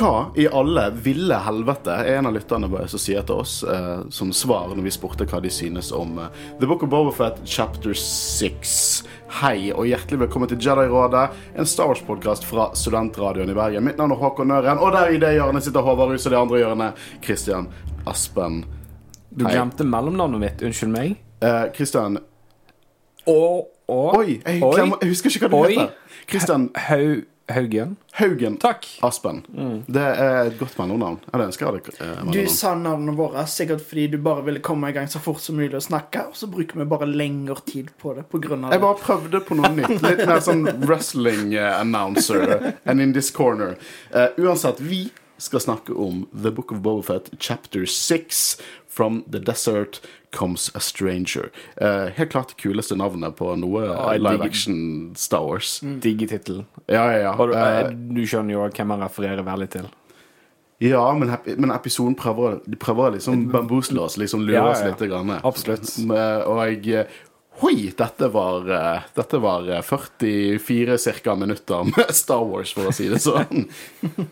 Hva i alle ville helvete er en av lytterne våre som sier til oss eh, som svar når vi spurte hva de synes om eh, The Book of Bobafett chapter 6. Hei og hjertelig velkommen til Jedi-rådet, en Star Wars-podkast fra Studentradioen i Bergen. Mitt navn er Håkon Nøren, og der i det hjørnet sitter Håvard Rus, og det andre hjørnet Christian Aspen. Du Hei. glemte mellomnavnet mitt. Unnskyld meg. Eh, Christian Å, å, Oi, jeg, glemmer, jeg husker ikke hva du Oi. heter. Christian Hau, Haugen. Haugen Takk. Aspen. Det er et godt mellomnavn. Eller ønsker jeg det. eh, Du sa navnene våre sikkert fordi du bare ville komme i gang så fort som mulig og snakke, og så bruker vi bare lengre tid på det på grunn av Jeg bare prøvde på noe nytt. Litt mer sånn wrestling announcer and in this corner. Eh, uansett, vi skal snakke om The Book of Bobafett, chapter 6. From the desert comes a stranger. Uh, helt klart det kuleste navnet på noe jeg live action Star Wars. Digg tittel. Ja, ja, ja. Du, eh, du skjønner jo hvem han refererer veldig til. ja men, men episoden prøver, de prøver liksom bambusle oss, liksom lure Ja, ja, oss ja. litt. Grann. Absolutt. Og jeg Hoi! Dette var, eh, dette var eh, 44 cirka minutter med Star Wars, for å si det sånn.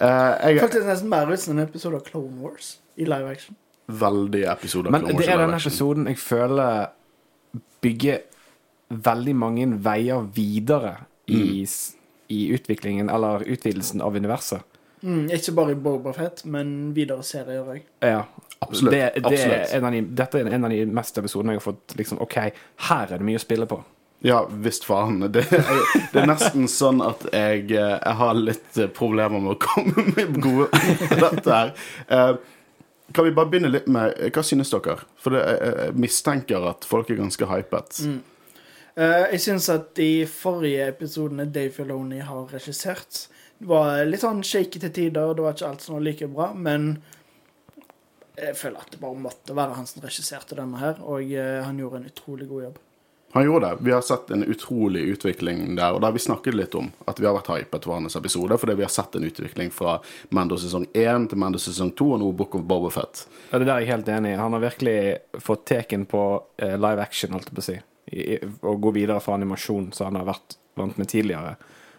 Eh, jeg Faktisk nesten mer ut som en episode av Clone Wars i live action. veldig episode av Men Clone Wars Men det er denne den episoden jeg føler bygger veldig mange veier videre i, i utviklingen, eller utvidelsen av universet. Mm, ikke bare i Boba Fett, men videre serier òg. Ja. Absolutt, Det, det absolutt. Er en av de, dette er en av de meste episodene jeg har fått liksom, OK, her er det mye å spille på. Ja, visst faen. Det, det er nesten sånn at jeg, eh, jeg har litt eh, problemer med å komme med gode dette her. Eh, Kan vi bare begynne litt med Hva synes dere? For det, jeg, jeg mistenker at folk er ganske hypet. Eh, jeg syns at de forrige episodene Dave Filoni har regissert, var litt sånn shaky til tider, det var ikke alt som var like bra, men jeg føler at det bare måtte være han som regisserte denne her, og eh, han gjorde en utrolig god jobb. Han gjorde det. Vi har sett en utrolig utvikling der, og det har vi snakket litt om. At vi har vært hypet for hans episode, fordi vi har sett en utvikling fra Mando sesong 1 til Mando sesong 2, og nå Book of Bobafett. Ja, det der er jeg helt enig i. Han har virkelig fått teken på eh, live action, holdt jeg på å si. I, gå videre fra animasjon, som han har vært vant med tidligere.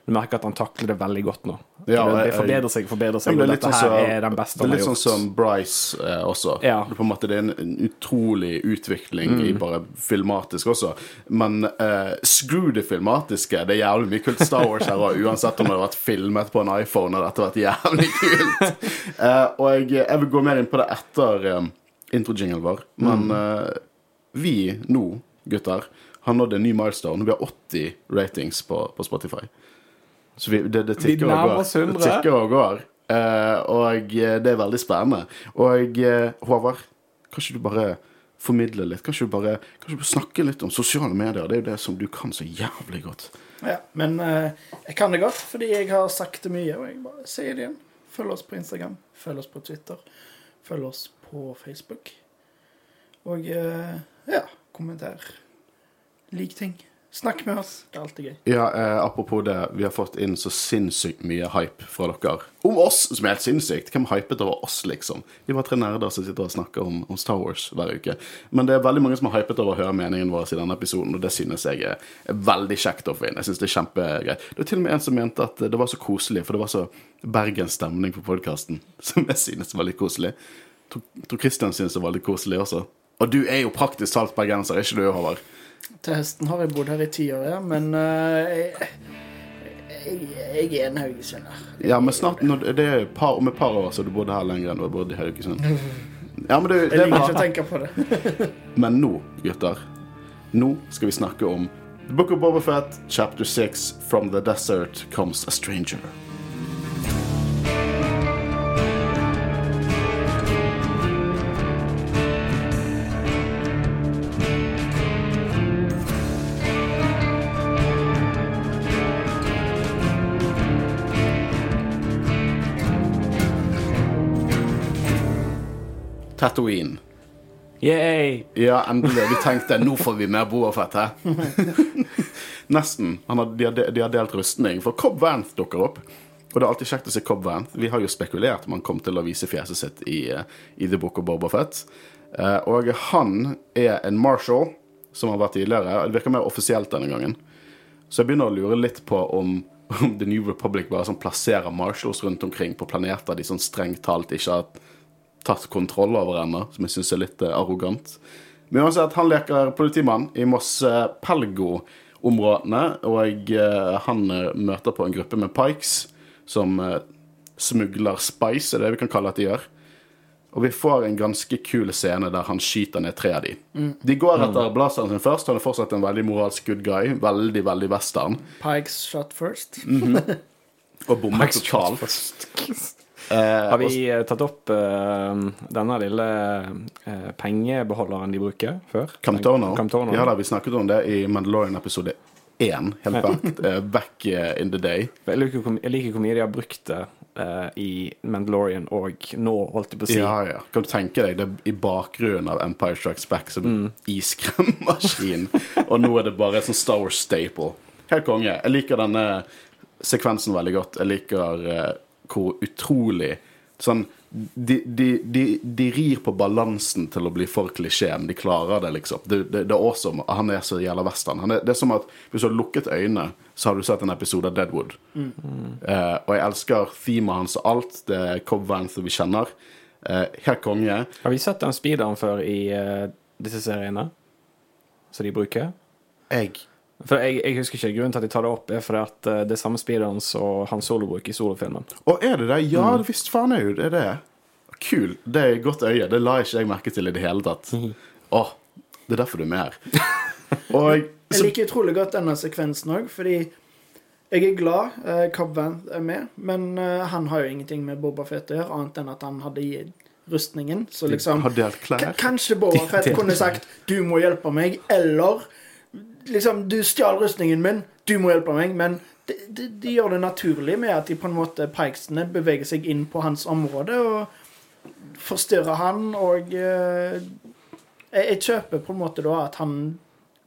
Du merker at han takler det veldig godt nå. Ja, det, det forbedrer seg, forbedrer seg. Ja, det dette sånn her er den beste Det er litt sånn som Bryce eh, også. Ja. Det, måte, det er en, en utrolig utvikling i bare filmatisk også. Men eh, screw det filmatiske. Det er jævlig mye kult Star Wars her òg, uansett om det har vært filmet på en iPhone. Har dette vært jævlig kult. Eh, og jeg, jeg vil gå mer inn på det etter uh, introjinglen vår. Men eh, vi nå, gutter, har nådd en ny milestone. Vi har 80 ratings på, på Spotify. Så vi, det, det tikker og går. oss 100. Det tikker og går. Uh, og eh, det er veldig spennende. Og uh, Håvard, kan ikke du bare formidle litt? Kan ikke du bare ikke du snakke litt om sosiale medier? Det er jo det som du kan så jævlig godt. Ja, men uh, jeg kan det godt, fordi jeg har sagt det mye, og jeg bare sier det igjen. Følg oss på Instagram, følg oss på Twitter, følg oss på Facebook. Og ja, kommenter. Lik ting. Snakk med oss. Det er alltid gøy. Ja, eh, Apropos det, vi har fått inn så sinnssykt mye hype fra dere. Om oss, som er helt sinnssykt. Hvem hypet over oss, liksom? Vi var tre nerder som sitter og snakker om, om Star Wars hver uke. Men det er veldig mange som har hypet over å høre meningen vår i denne episoden, og det synes jeg er, er veldig kjekt å få inn. Jeg synes det er kjempegreit. Det var til og med en som mente at det var så koselig, for det var så Bergens stemning på podkasten, som jeg synes var litt koselig. Tror, Christian synes det var litt koselig også. Og du er jo praktisk talt bergenser, er ikke du, Håvard? Til høsten har jeg bodd her i ti år, ja, men eh, jeg, jeg, jeg er en haugesunder. Ja, men snart det er par, Om et par år så du bodde her lenger enn du har bodd i Haugesund. Ja, men du, Jeg det er liker ikke å tenke på det. Men nå, gutter, nå skal vi snakke om The Book of Boba Fett, chapter 6, From the Desert Comes a Stranger. Tatooine. Yay! Ja, endelig. Vi tenkte nå får vi mer Boafett her. Nesten. Han har, de, har, de- har delt rustning. For Cobb Vanth dukker opp. Og det er alltid kjekt å se Cobb Vanth. Vi har jo spekulert om han kom til å vise fjeset sitt i, eh, i The Book of Boba Fett. Eh, og han er en marshal, som han var tidligere. Det virker mer offisielt denne gangen. Så jeg begynner å lure litt på om om The New Republic bare sånn plasserer marshals rundt omkring på planeter de sånn strengt talt ikke har tatt kontroll over ennå, som jeg syns er litt eh, arrogant. Men uansett, han leker politimann i Moss eh, Pelgo-områdene, og eh, han eh, møter på en gruppe med pikes som smugler spice, er det vi kan kalle at de gjør. Og vi får en ganske kul scene der han skyter ned tre av de. De går etter blazeren sin først. Han er fortsatt en veldig moralsk good guy. Veldig, veldig western. Pikes shot first. Og bommer totalt. Har vi eh, tatt opp eh, denne lille eh, pengebeholderen de bruker før? Camtorner. Ja da, vi snakket om det i Mandalorian episode 1, helt back, eh, back eh, in the day. Jeg liker, hvor- mye de har brukt det eh, i Mandalorian og nå, holdt jeg på å si. Ja, ja. Kan du tenke deg det i bakgrunnen av Empire Strikes Back som en iskremmaskin, og nå er det bare et sånn Star Wars staple. Helt konge. Jeg liker denne sekvensen veldig godt. Jeg liker eh, hvor utrolig Sånn de, de, de, de rir på balansen til å bli for klisjé, men de klarer det, liksom. Det, det, det er awesome. Han er så jævla western. Han er, det er som at hvis du har lukket øynene, så har du sett en episode av Deadwood. Eh, og jeg elsker themaet hans og alt. Det er Cobb Vanth vi kjenner. Eh, helt konge. Har vi sett den speederen før i uh, disse seriene? Som de bruker? Jeg For jeg, jeg husker ikke grunnen til at de tar det opp, er fordi at eh, det er samme speederen som Han Solo bruker i solofilmen. Og er det det? Ja, mm. visst faen er jo det. Det. Kul. Det er godt øye. Det la ikke jeg merke til i det hele tatt. Åh, det er derfor du er med her. Og Jeg så, liker utrolig godt denne sekvensen òg, fordi jeg er glad uh, Cobb er med, men eh, han har jo ingenting med Boba Fett å gjøre, annet enn at han hadde gitt rustningen. Så liksom Kanskje Boba Fett kunne sagt 'du må hjelpe meg', eller liksom 'du stjal rustningen min, du må hjelpe meg', men de, de, de gjør det naturlig med at de på en måte pikesene beveger seg inn på hans område og forstyrrer han, og eh, jeg, jeg kjøper på en måte da at han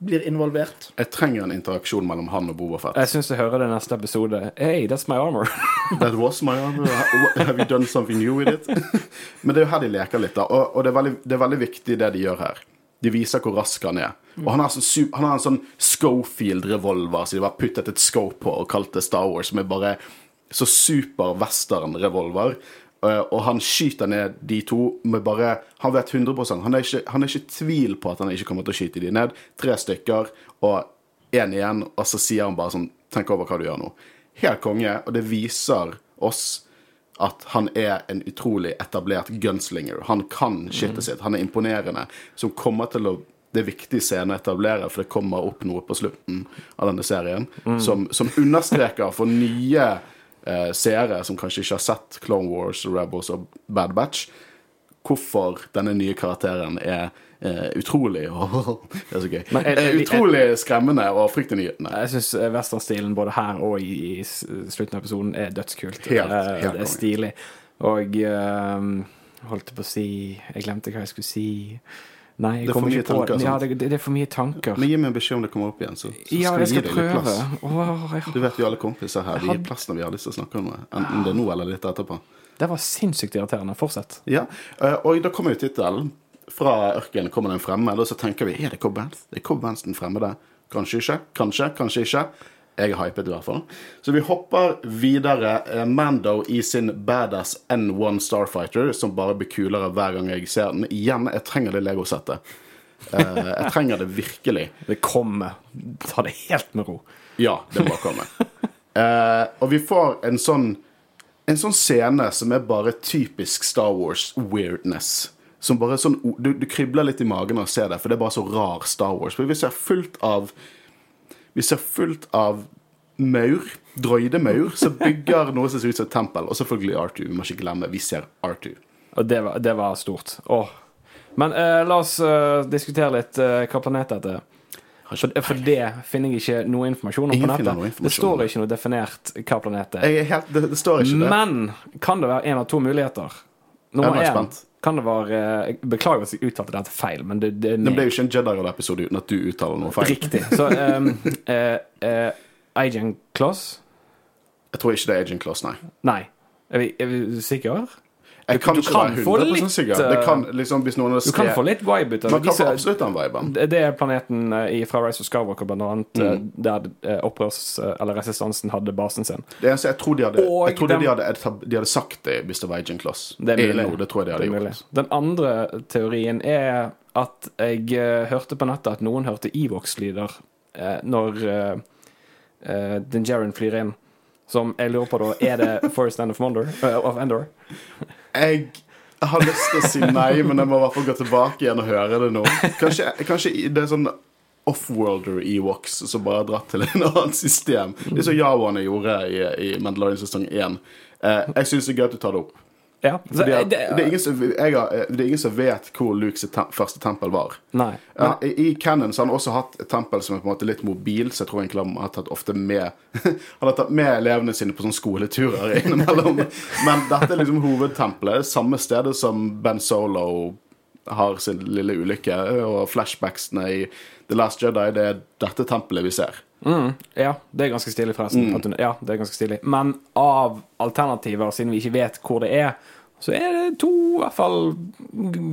blir involvert. Jeg trenger en interaksjon mellom han og Boba Fett. Jeg syns jeg hører det i neste episode. Hey, that's my armor. That was my armor. Have you done something new with it? Men det er jo her de leker litt, da. Og, og det, er veldig, det er veldig viktig det de gjør her. De viser hvor rask han er. Og han har, sånn, han har en sånn Schofield-revolver som de bare puttet et scope på og kalte Star Wars, som er bare så super western-revolver. Eh, og han skyter ned de to med bare Han vet 100% Han er ikke, han er ikke i tvil på at han ikke kommer til å skyte de ned. Tre stykker og én igjen, og så sier han bare sånn Tenk over hva du gjør nå. Helt konge, og det viser oss at han er en utrolig etablert gunslinger. Han kan shitet sitt. Han er imponerende. Som kommer til å Det er viktig scene å etablere, for det kommer opp noe på slutten av denne serien som, som understreker for nye eh, seere som kanskje ikke har sett Clone Wars, Rebels og Bad Batch, hvorfor denne nye karakteren er utrolig Det er så gøy. Men jeg- Eh, jeg- utrolig skremmende og fryktinngytende. Jeg syns westernstilen både her og i, i slutten av episoden er dødskult. Helt- Eh, helt det er stilig. Og eh, holdt på å si Jeg glemte hva jeg skulle si. Nei, jeg Det er for mye ikke på tanker, Ja, det, det, er for mye tanker. Men gi meg en beskjed om det kommer opp igjen, så, så ja, skal jeg skal prøve. Åh, jeg, Du vet vi alle kompiser her. Vi gir plass når vi har lyst til å snakke om det. Enten det er nå eller litt etterpå. det var sinnssykt irriterende. Fortsett. Ja, eh, Og da kommer jo tittelen. Fra ørkenen kommer den fremmed, og så tenker vi er det Cobb Vanth? Er Cobb Vanth den fremmede? Kanskje ikke. Kanskje, kanskje ikke. Jeg er hypet, i hvert fall. Så vi hopper videre. Eh, Mando i sin badass N1 Starfighter, som bare blir kulere hver gang jeg ser den. Igjen, jeg trenger det Lego-settet. Eh, jeg trenger det virkelig. Det kommer. Ta det helt med ro. Ja, det må komme. Eh, og vi får en sånn En sånn scene som er bare typisk Star Wars weirdness. Som bare sånn Du, du kribler litt i magen av å se det, for det er bare så rar Star Wars. For vi ser fullt av Vi ser fullt av maur, droidemaur, som bygger noe som ser ut som et tempel. Og selvfølgelig R2. Vi må ikke glemme, vi ser R2. Og det var, det var stort. Åh. Men eh, la oss eh, diskutere litt eh, hva planet dette er. For, for det finner jeg ikke noe informasjon om Ingen på nettet. Det står ikke noe definert hva planet er. Helt, det, det står ikke det. Men kan det være en av to muligheter? Er Nummer én. Kan det være eh, beklager hvis jeg uttalte dette feil, men det, det Det ble jo ikke en Jedi-episode uten at du uttaler noe feil. riktig. Så um, uh, uh, Agent Kloss? Jeg tror ikke det er Agent Kloss, nei. Nei. Er vi, er vi sikre? Jeg kan du ikke kan være få 100 litt, sikker. Det kan liksom, hvis noen Du kan få litt vibe ut av Man det. kan Disse- absolutt den viben. Det det er planeten eh, i- fra Rise of Skywalker, blant annet, Mm. eh, der eh, opprørs... Eller resistansen hadde basen sin. Det eneste jeg tror de hadde, jeg trodde dem- de, hadde, de hadde sagt det hvis det var Agent Loss. Det er mulig. det tror jeg de hadde gjort. mulig. Den andre teorien er at jeg uh, hørte på nettet at noen hørte Evox-lyder uh, når uh, uh, Dinjarin flyr inn. Som jeg lurer på da, er det Forest End of, Mondor, of Endor? Jeg har lyst til å si nei, men jeg må i hvert fall gå tilbake igjen og høre det nå. Kanskje, kanskje det er sånn offworlder Ewoks som bare har dratt til en annen system. Det så Yawaene gjorde i, i Mandalorian sesong 1. Eh, jeg syns det er gøy at du tar det opp. Ja. Så, det, det, er ingen jeg det er ingen som vet hvor Lukes tem første tempel var. nei. Ja, I i Cannon så har han også hatt et tempel som er på en måte litt mobil, så jeg tror egentlig han har tatt ofte med Han har tatt med elevene sine på sånne skoleturer innimellom. Men dette er liksom hovedtempelet. Samme stedet som Ben Solo har sin lille ulykke, og flashbacksene i The Last Jedi. Det er dette tempelet vi ser. Mm, ja, det er ganske stilig, forresten. At hun, ja, det er ganske stilig. Men av alternativer, siden vi ikke vet hvor det er, så er det to i hvert fall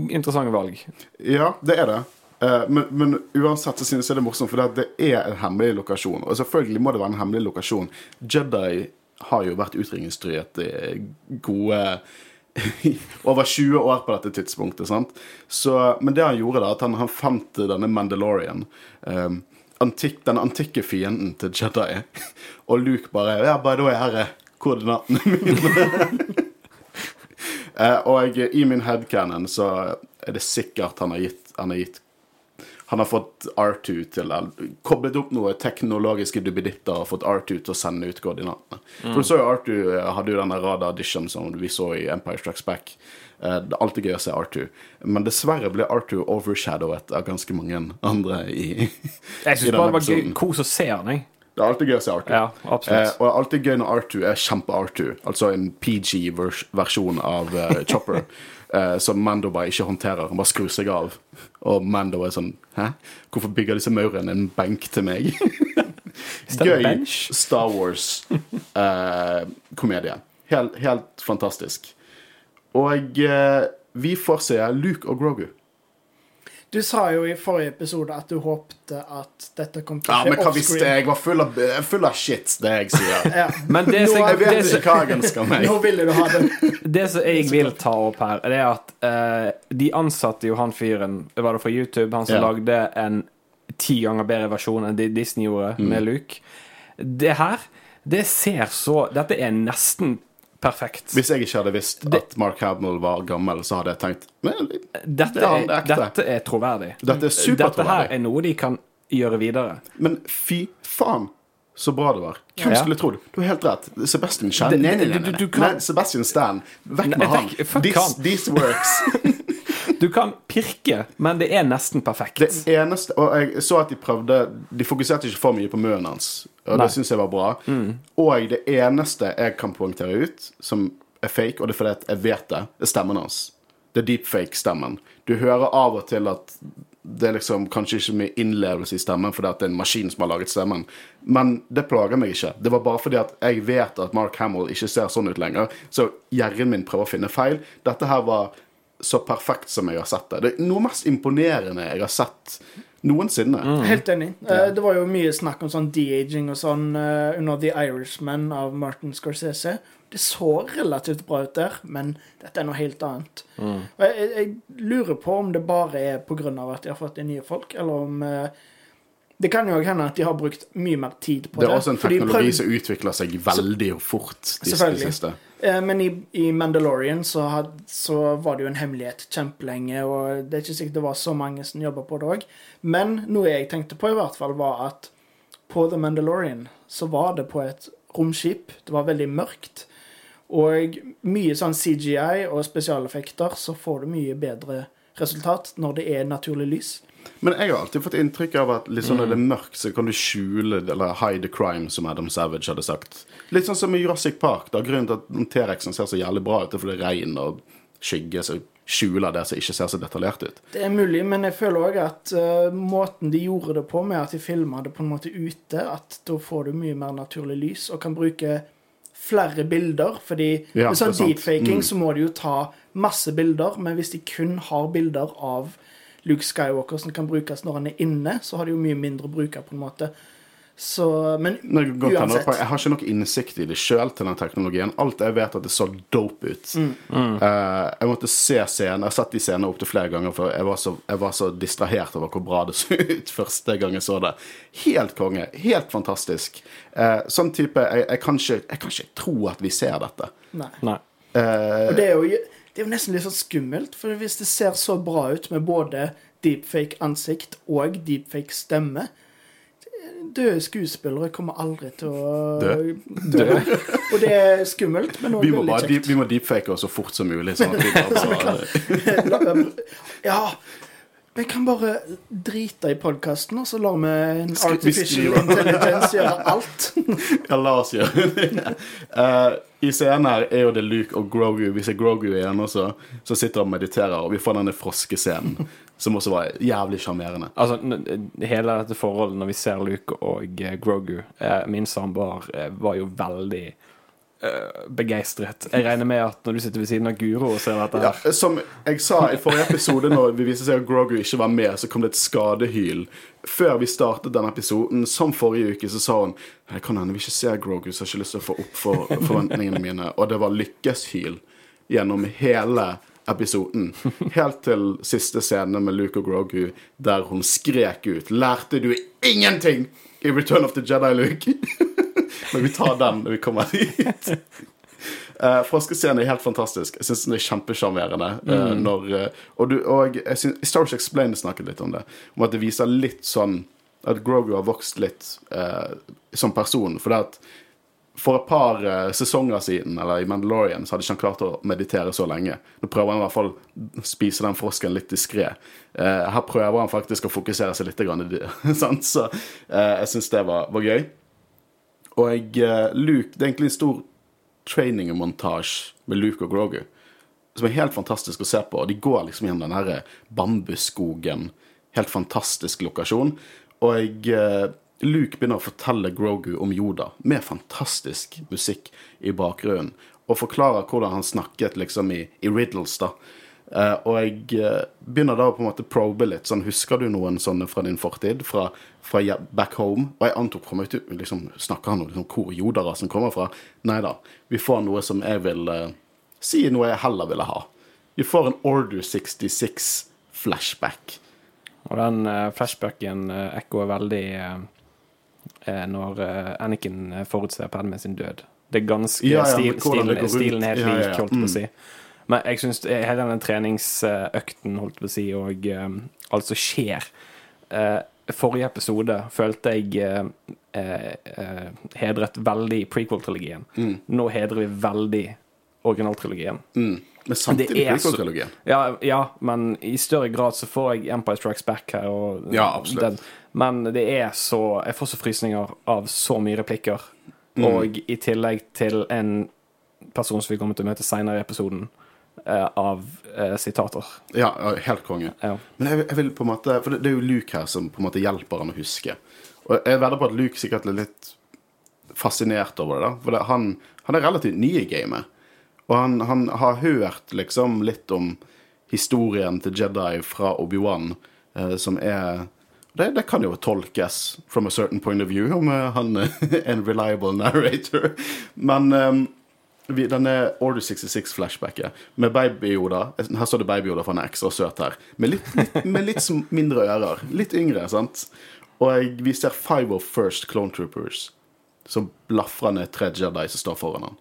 interessante valg. Ja, det er det. Eh, men, men uansett så synes jeg det er morsomt, for det er en hemmelig lokasjon. Og selvfølgelig må det være en hemmelig lokasjon. Jedi har jo vært utrydningstruet i gode over 20 år på dette tidspunktet. sant? Så, men det han gjorde, da, at han, han fant denne Mandalorian. Um, antikk, den antikke fienden til Jedi. Og Luke bare Ja, by the way, her er koordinatene mine. Og i min headcanon så er det sikkert han har gitt Han har, gitt, han har fått R2 til Koblet opp noen teknologiske duppeditter og fått R2 til å sende ut koordinatene. For du så jo R2 eh, hadde jo denne radar-audition som vi så i Empire Strikes Back. Eh, Det er alltid gøy å se R2, men dessverre ble R2 overshadowet av ganske mange andre i, Jeg i denne bare det var gøy, episoden. kos å se han, jeg. Det er alltid gøy å se R2. Ja. Eh, og det er alltid gøy når R2 er kjempe-R2, altså en PG-versjon av uh, Chopper. eh, som Mando bare ikke håndterer. Han bare skrur seg av. Og Mando er sånn Hæ? Hvorfor bygger disse maurene en benk til meg? gøy? Star Wars-komedie. helt, helt fantastisk. Og eh, vi får se Luke og Grogu. Du sa jo i forrige episode at du håpte at dette kom til Ja, å skje men hva visste jeg? Jeg var full av, full av shit, det jeg sier. Ja. Men det som, Nå Jeg vet ikke hva jeg ønsker meg. Nå ville du ha det. det som jeg vil ta opp her, det er at uh, de ansatte jo han fyren Var det fra YouTube? Han som Ja. lagde en ti ganger bedre versjon enn det Disney gjorde Mm. med Luke. Det her, det ser så Dette er nesten perfekt. Hvis jeg ikke hadde visst at Mark Hamill var gammel, så hadde jeg tenkt Men Dette det er er, dette er troverdig. Dette er Dette her er noe de kan gjøre videre. Men fy faen, så bra det var. Hvem Ja. skulle trodd? Du har helt rett. Sebastian. Det- Nei, nei, nei, nei. Sebastian Stan. Vekk med han. This, this works. Du kan pirke, men det er nesten perfekt. Det eneste Og jeg så at de prøvde De fokuserte ikke for mye på munnen hans, og Nei. det syns jeg var bra. Og det eneste jeg kan poengtere ut, som er fake, og det er fordi jeg vet det, er stemmen hans. Det er deepfake-stemmen. Du hører av og til at det er liksom kanskje ikke mye innlevelse i stemmen fordi at det er en maskin som har laget stemmen. Men det plager meg ikke. Det var bare fordi at jeg vet at Mark Hamill ikke ser sånn ut lenger. Så hjernen min prøver å finne feil. Dette her var så perfekt som jeg har sett det. Det er noe mest imponerende jeg har sett noensinne. Helt enig. Uh, Det var jo mye snakk om sånn de-aging og sånn uh, under The Irishman av Martin Scorsese. Det så relativt bra ut der, men dette er noe helt annet. Og jeg, jeg, jeg lurer på om det bare er pga. at de har fått inn nye folk, eller om uh, Det kan jo hende at de har brukt mye mer tid på Det det. er også en de teknologi prøvde- som utvikler seg veldig fort de, de Selvfølgelig. siste. Eh, Men i, i Mandalorian så, had, så var det jo en hemmelighet kjempelenge, og det er ikke sikkert det var så mange som jobba på det òg. Men noe jeg tenkte på, i hvert fall, var at på The Mandalorian så var det på et romskip. Det var veldig mørkt. Og mye sånn CGI og spesialeffekter, så får du mye bedre resultat når det er naturlig lys. Men jeg har alltid fått inntrykk av at litt sånn når det er mørkt, så kan du skjule eller hide the crime, som Adam Savage hadde sagt. Litt sånn som i Jurassic Park. da Grunnen til at T-rexen ser så jævlig bra ut, er fordi det regn og skygge som skjuler det som ikke ser så detaljert ut. Det er mulig, men jeg føler òg at uh, måten de gjorde det på, med at de filma det på en måte ute, at da får du mye mer naturlig lys og kan bruke flere bilder. Fordi Ja, med sånn deepfaking Mm. så må du jo ta masse bilder, men hvis de kun har bilder av Luke Skywalker som kan brukes når han er inne, så har de jo mye mindre å bruke, på en måte. Så, men Nei, godt uansett. Jeg har ikke nok innsikt i det sjøl til den teknologien. Alt jeg vet, at det så dope ut. Mm. Uh, jeg måtte se scenen. Jeg har sett de scenene opptil flere ganger, for jeg var, så, jeg var så distrahert over hvor bra det så ut første gang jeg så det. Helt konge. Helt fantastisk. Uh, sånn type jeg, jeg, kan ikke, jeg kan ikke tro at vi ser dette. Nei. Nei. Uh, Og det er, jo, det er jo nesten litt sånn skummelt, for hvis det ser så bra ut med både deepfake ansikt og deepfake stemme Døde skuespillere kommer aldri til å Dø. dø. Og det er skummelt, men må, veldig vi, kjekt. vi må deepfake oss så fort som mulig. Sånn at vi bare, bare Ja, vi kan bare drite i podkasten, og så lar vi en artificial intelligence gjøre alt. Ja, la oss gjøre det. uh, I scenen her er jo det Luke og Grogu. Vi ser Grogu igjen også, som sitter og mediterer. Og vi får denne froskescenen, som også var jævlig sjarmerende. Altså, hele dette forholdet når vi ser Luke og eh, Grogu eh, Min samboer var jo veldig begeistret. Jeg regner med at når du sitter ved siden av Guro og ser dette Ja, som jeg sa i forrige episode, når vi viste seg at Grogu ikke var med, så kom det et skadehyl. Før vi startet denne episoden, som forrige uke, så sa hun Jeg kan hende vi ikke ser Grogu, så jeg har ikke lyst til å få opp for forventningene mine. Og det var lykkeshyl gjennom hele episoden. Helt til siste scene med Luke og Grogu, der hun skrek ut 'Lærte du ingenting i Return of the Jedi, Luke?' Men vi tar den når vi kommer dit. Uh, Froskescenen er helt fantastisk. Jeg syns den er kjempesjarmerende. eh, når, uh, og, og jeg synes, Star Wars Explained snakket litt om det. Om at det viser litt sånn At Grogu har vokst litt uh, som person. For det at for et par eh, sesonger siden, eller i Mandalorian, så hadde ikke han klart å meditere så lenge. Nå prøver han i hvert fall å spise den frosken litt diskré. Eh, her prøver han faktisk å fokusere seg litt. Grann? Så eh, jeg syns det var, var gøy. Og jeg, eh, Luke Det er egentlig en stor training-montasje med Luke og Grogu. Som er helt fantastisk å se på. De går liksom gjennom den her bambusskogen. Helt fantastisk lokasjon. Og jeg, eh, Luke begynner å fortelle Grogu om Yoda, med fantastisk musikk i bakgrunnen. Og forklarer hvordan han snakket liksom i, i riddles, da. Eh, og jeg eh, begynner da å på en måte probe litt. sånn, Husker du noen sånne fra din fortid? Fra, fra back home? Og jeg antok meg ut, liksom, Snakker han om liksom, hvor Yoda-rasen kommer fra? Nei da. Vi får noe som jeg vil eh, si noe jeg heller ville ha. Vi får en Order 66-flashback. Og den uh, flashbacken uh, ekkoer veldig uh, når eh, forutser Padme sin død. Det er ganske Ja, ja, stilen, stilen er helt lik, holdt på Mm. å si. Men jeg syns hele den treningsøkten, holdt på å si, og um, alt som skjer uh, Forrige episode følte jeg uh, eh, hedret veldig prequel-trilogien. Mm. Nå hedrer vi veldig originaltrilogien. Mm. Men samtidig prequel-trilogien. Ja, ja, men i større grad så får jeg Empire Strikes Back her. Og Ja, absolutt. Den. Men det er så Jeg får så frysninger av så mye replikker. Mm. Og i tillegg til en person som vi kommer til å møte seinere i episoden, av eh, sitater. Ja, helt konge. Ja. Men jeg, jeg vil på en måte For det, det er jo Luke her som på en måte hjelper han å huske. Og jeg vedder på at Luke sikkert er litt fascinert over det. da For det, han, han er relativt ny i gamet. Og han, han har hørt liksom litt om historien til Jedi fra Obi-Wan, eh, som er det, det kan jo tolkes from a certain point of view, om eh, han er en reliable narrator. Men eh, vi, denne Order 66-flashbacket med Baby-Yoda Her står det Baby-Yoda, for han er ekstra søt her. Med litt, litt, med litt mindre ører. Litt yngre, sant? Og vi ser Five of First Clone Troopers som blafrende tre Jedi som står foran han.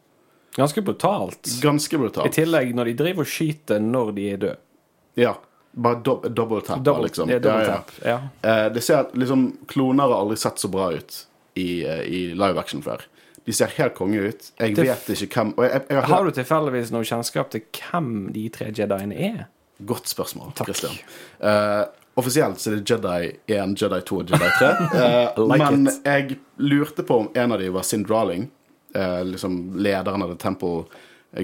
Ganske brutalt. Ganske brutalt. I tillegg når de driver og skyter når de er døde. Ja. Bare do double tap, Double, liksom. det double Ja, ja. tap. Ja. Eh, det ser liksom, Kloner har aldri sett så bra ut i, eh, i live action før. De ser helt konge ut. Jeg Det- vet ikke hvem jeg, jeg, jeg har du tilfeldigvis noe kjennskap til hvem de tre Jediene er? Godt spørsmål, Takk. Christian. Uh, offisielt så er det Jedi 1, Jedi 2 og Jedi 3. Eh, Like men it. jeg lurte på om en av dem var Sin Drawling, eh, liksom lederen av The Temple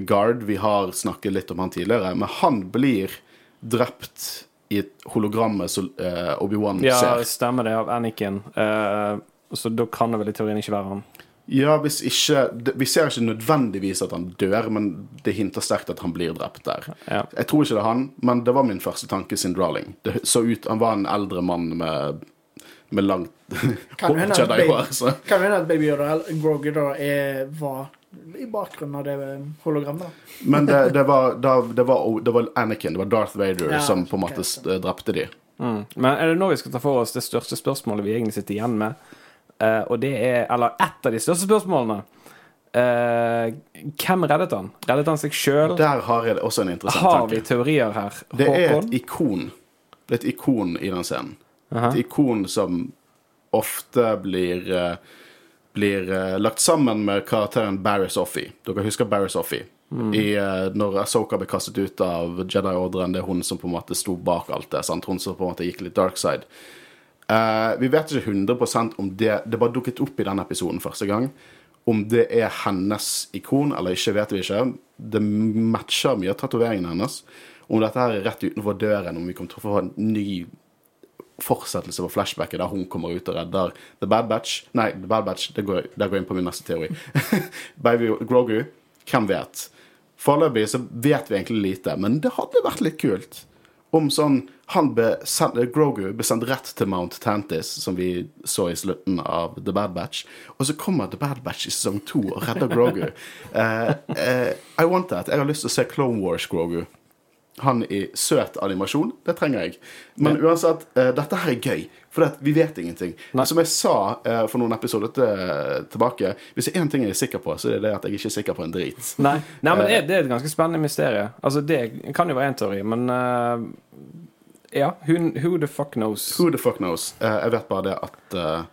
Guard. Vi har snakket litt om han tidligere, men han blir drept i hologrammet som eh, Obi-Wan Ja, ser. stemmer det, av Anakin. Eh, så da kan det vel i teorien ikke være han. Ja, hvis ikke Vi ser ikke nødvendigvis at han dør, men det hinter sterkt at han blir drept der. Ja. Jeg tror ikke det er han, men det var min første tanke sin Drawling. Det så ut, Han var en eldre mann med, med langt Kan hende at Jedi-hår. så Kan hende at Baby Yoda eller Grogu da er, var i bakgrunnen av det hologrammet. da. Men det, det, var, da, det, var, det var Anakin, det var Darth Vader, Ja, som på en måte drepte de. Mm. Men er det nå vi skal ta for oss det største spørsmålet vi egentlig sitter igjen med? Eh, og det er Eller ett av de største spørsmålene. Uh, hvem reddet han? Reddet han seg sjøl? Der har jeg også en interessant tanke. Har vi teorier her? Det er et ikon. Det er et ikon i den scenen. Aha. Et ikon som ofte blir eh, blir lagt sammen med karakteren Barris Offee. Dere husker Barris Offee? I, eh, når Asoka ble kastet ut av Jedi-ordren, det er hun som på en måte sto bak alt det. Sant? Hun som på en måte gikk litt dark side. Eh, vi vet ikke 100 om det Det bare dukket opp i den episoden første gang. Om det er hennes ikon eller ikke, vet vi ikke. Det matcher mye av tatoveringene hennes. Om dette her er rett utenfor døren, om vi kommer til å få en ny fortsettelse på flashbacket der hun kommer ut og redder The Bad Batch. Nei, The Bad Batch, det går, der går inn på min neste teori. Baby Grogu, hvem vet? Foreløpig så vet vi egentlig lite, men det hadde vært litt kult om sånn han ble sendt, Grogu ble sendt rett til Mount Tantis, som vi så i slutten av The Bad Batch, og så kommer The Bad Batch i sesong to og redder Grogu. Uh, uh, I want that. Jeg har lyst til å se Clone Wars Grogu. Han i søt animasjon, det trenger jeg. Men uansett, uh, dette her er gøy, for vi vet ingenting. Nei. Som jeg sa for noen episoder til, tilbake, hvis det er én ting jeg er sikker på, så er det at jeg ikke er sikker på en drit. Nei, Nei men det, er- et ganske spennende mysterie. Altså, det kan jo være én teori, men Ja, who, who the fuck knows? Who the fuck knows? Uh, jeg vet bare det at uh,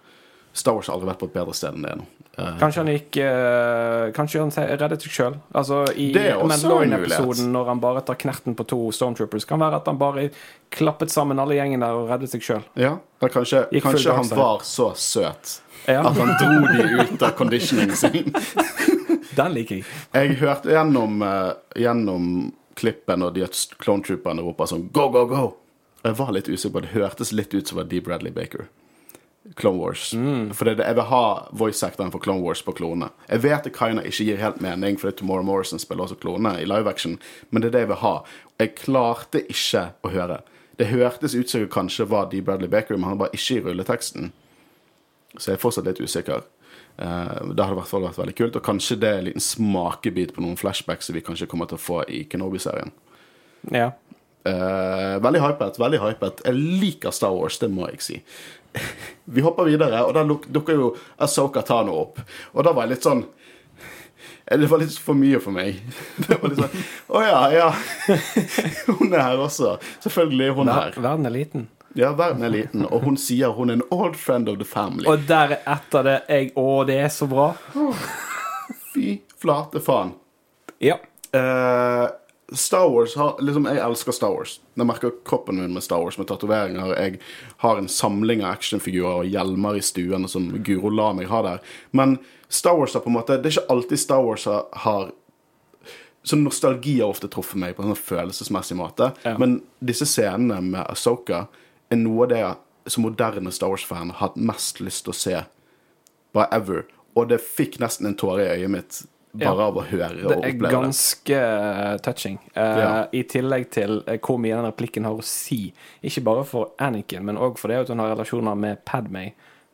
Star Wars har aldri vært på et bedre sted enn det nå. Eh, Kanskje han gikk eh, Kanskje han reddet seg sjøl? Altså, I Mandalorian-episoden, når han bare tar knerten på to Stormtroopers, kan være at han bare klappet sammen alle gjengen der og reddet seg sjøl. ja, kanskje, kanskje han var så søt Ja, at han dro de ut av conditioningen sin. den liker jeg. Jeg hørte gjennom, gjennom klippen og de clone trooperne roper sånn Go, go, go! Jeg var litt usikker på det. hørtes litt ut som det var Dee Bradley Baker. Clone Wars. For det, er jeg vil ha voice-actoren for Clone Wars på klone. Jeg vet det kinda ikke gir helt mening, fordi Tomorrow Morrison spiller også klone i live action, men det er det jeg vil ha. Jeg klarte ikke å høre. Det hørtes ut som det kanskje var Dee Bradley Baker, men han var ikke i rulleteksten. Så jeg er fortsatt litt usikker. Eh, det hadde i hvert fall vært veldig kult, og kanskje det er en liten smakebit på noen flashbacks som vi kanskje kommer til å få i Kenobi-serien. Ja. Eh, veldig hypet. veldig hypet. Jeg liker Star Wars, det må jeg si. Vi hopper videre, og da dukker jo Asoka Tano opp. Og da var jeg litt sånn eh, Det var litt for mye for meg. Det var litt sånn Å ja, ja. Hun er her også. Selvfølgelig er hun her. verden er liten. Ja, verden er liten, og hun sier hun er en old friend of the family. Og der etter det jeg Å, det er så bra. Fy flate faen. Ja. Eh, Star Wars har liksom, Jeg elsker Star Wars. Jeg merker kroppen min med Star Wars med tatoveringer. Jeg har en samling av actionfigurer og hjelmer i stuen som Guro la meg ha der. Men Star Wars har på en måte Det er ikke alltid Star Wars har, har Så nostalgi har ofte truffet meg på en sånn følelsesmessig måte. Ja. Men disse scenene med Asoka er noe av det jeg som moderne Star Wars-fan har hatt mest lyst til å se bare ever. Og det fikk nesten en tåre i øyet mitt bare av å høre og oppleve det. Det er ganske eh, touching. Eh. I tillegg til eh, hvor mye den replikken har å si. Ikke bare for Anakin, men òg for det at hun har relasjoner med Padmay.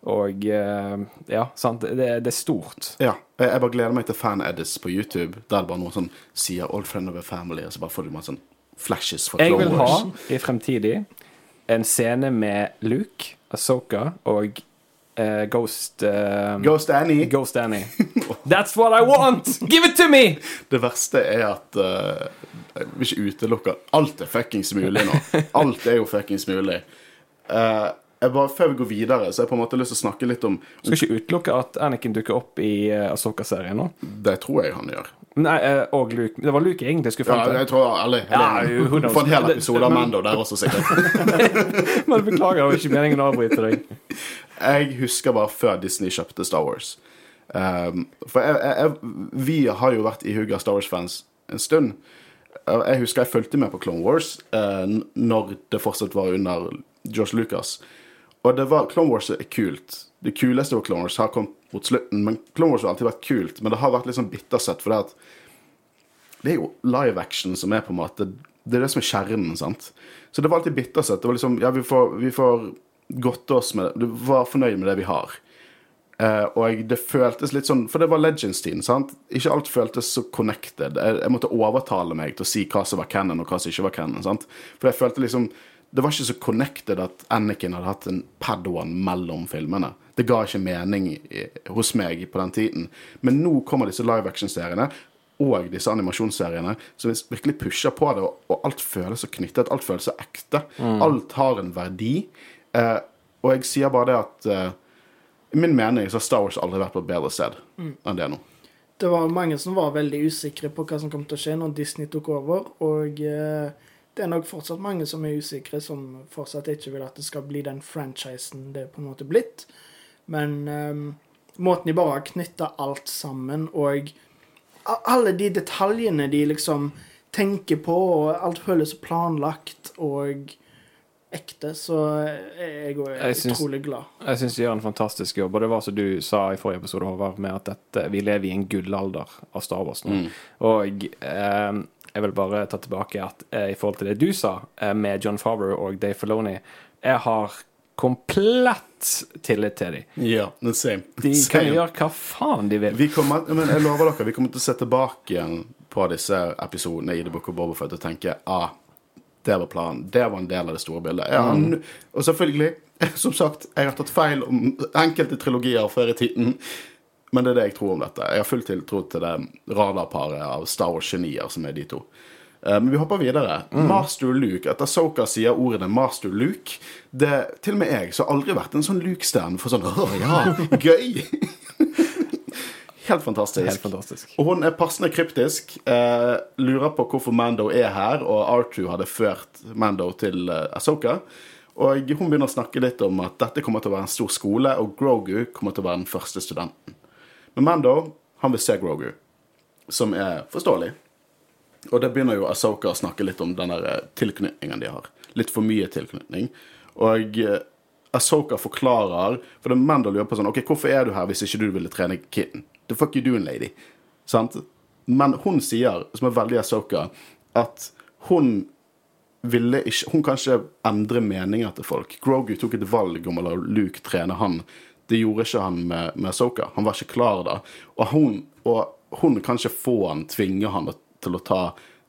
Og eh, ja, sant. Det, det er stort. Ja, jeg, bare gleder meg til fan-edits på YouTube, der det bare noen sånn sier 'Old friend of a family', og så bare får du masse sånn flashes fra Jeg vil ha i fremtidig en scene med Luke, Asoka og eh, Ghost uh, Ghost Annie. Ghost Annie. That's what I want! Give it to me! Det verste er at uh, Jeg vil ikke utelukke Alt er fuckings mulig nå. Alt er jo fuckings mulig. Uh, jeg bare, Før vi går videre, så har jeg på en måte lyst til å snakke litt om Skal ikke utelukke at Anakin dukker opp i uh, Asoka-serien nå. Det tror jeg han gjør. Nei, eh, og Luke. Det var Luke jeg egentlig skulle Ja, frem til. jeg tror alle, Ja, hele, who? For en hel episode av Mando der også, sikkert. Men beklager, det var ikke meningen å avbryte deg. Jeg husker bare før Disney kjøpte Star Wars. Um, for jeg, jeg, vi har jo vært i av Star Wars-fans en stund. Jeg husker jeg fulgte med på Clone Wars uh, når det fortsatt var under George Lucas. Og det var, Clone Wars er kult. Det kuleste av Clone Wars har kommet mot slutten, men Clone Wars har alltid vært kult. Men det har vært litt sånn bittersett, for det at det er jo live action som er på en måte Det er det som er kjernen, sant. Så det var alltid bittersett. Det var liksom Ja, vi får, vi får godte oss med det. Du var fornøyd med det vi har. Uh, og det føltes litt sånn For det var Legends-tiden, sant? Ikke alt føltes så connected. Jeg, jeg måtte overtale meg til å si hva som var canon, og hva som ikke var canon. sant? For jeg følte liksom Det var ikke så connected at Anakin hadde hatt en Padawan mellom filmene. Det ga ikke mening i, hos meg på den tiden. Men nå kommer disse live action-seriene og disse animasjonsseriene som virkelig pusher på det, og, og alt føles så knyttet, alt føles så ekte. Alt har en verdi. Eh, og jeg sier bare det at eh, i min mening så har Star Wars aldri vært på et bedre sted enn det nå. Det var mange som var veldig usikre på hva som kom til å skje når Disney tok over. Og eh, det er nok fortsatt mange som er usikre, som fortsatt ikke vil at det skal bli den franchisen det er på en måte blitt. Men eh, måten de bare har knytta alt sammen, og alle de detaljene de liksom tenker på, og alt føles planlagt og ekte, så er jeg òg Jeg syns- utrolig glad. Jeg syns de gjør en fantastisk jobb, og det var som du sa i forrige episode, Håvard, med at dette, vi lever i en gullalder av Star Wars nå. Og eh, jeg vil bare ta tilbake at eh, i forhold til det du sa eh, med John Favreau og Dave Filoni, jeg har komplett tillit til dem. Ja, the same. De kan Same. gjøre hva faen de vil. Vi kommer, men jeg lover dere, vi kommer til å se tilbake igjen på disse episodene i The Book of Boba Fett og tenke ah, det var planen. Det var en del av det store bildet. Ja, mm. Og selvfølgelig, som sagt, jeg har tatt feil om enkelte trilogier før i tiden. Men det er det jeg tror om dette. Jeg har full tiltro til det radarparet av Star Wars-genier som er de to. Eh, Men vi hopper videre. Master Luke. Etter Soka sier ordene Master Luke. Det, til og med jeg som aldri vært en sånn Luke-stjerne for sånn Å ja, gøy! Helt fantastisk. Helt fantastisk. Og hun er passende kryptisk. Eh, lurer på hvorfor Mando er her, og R2 hadde ført Mando til eh, Ahsoka. Og hun begynner å snakke litt om at dette kommer til å være en stor skole, og Grogu kommer til å være den første studenten. Men Mando han vil se Grogu, som er forståelig. Og det begynner jo Ahsoka å snakke litt om den der eh, tilknytningen de har. Litt for mye tilknytning. Og Asoka Ahsoka forklarer For det er Mando lurer på sånn OK, hvorfor er du her hvis ikke du ville trene kitten? The fuck you doing, lady? Sant? Men hun sier, som er veldig Ahsoka, at hun ville ikke Hun kan ikke endre meninger til folk. Grogu tok et valg om å la Luke trene han. Det gjorde ikke han med, med Ahsoka. Han var ikke klar da. Og hun, og hun kan ikke få han, tvinge han til å ta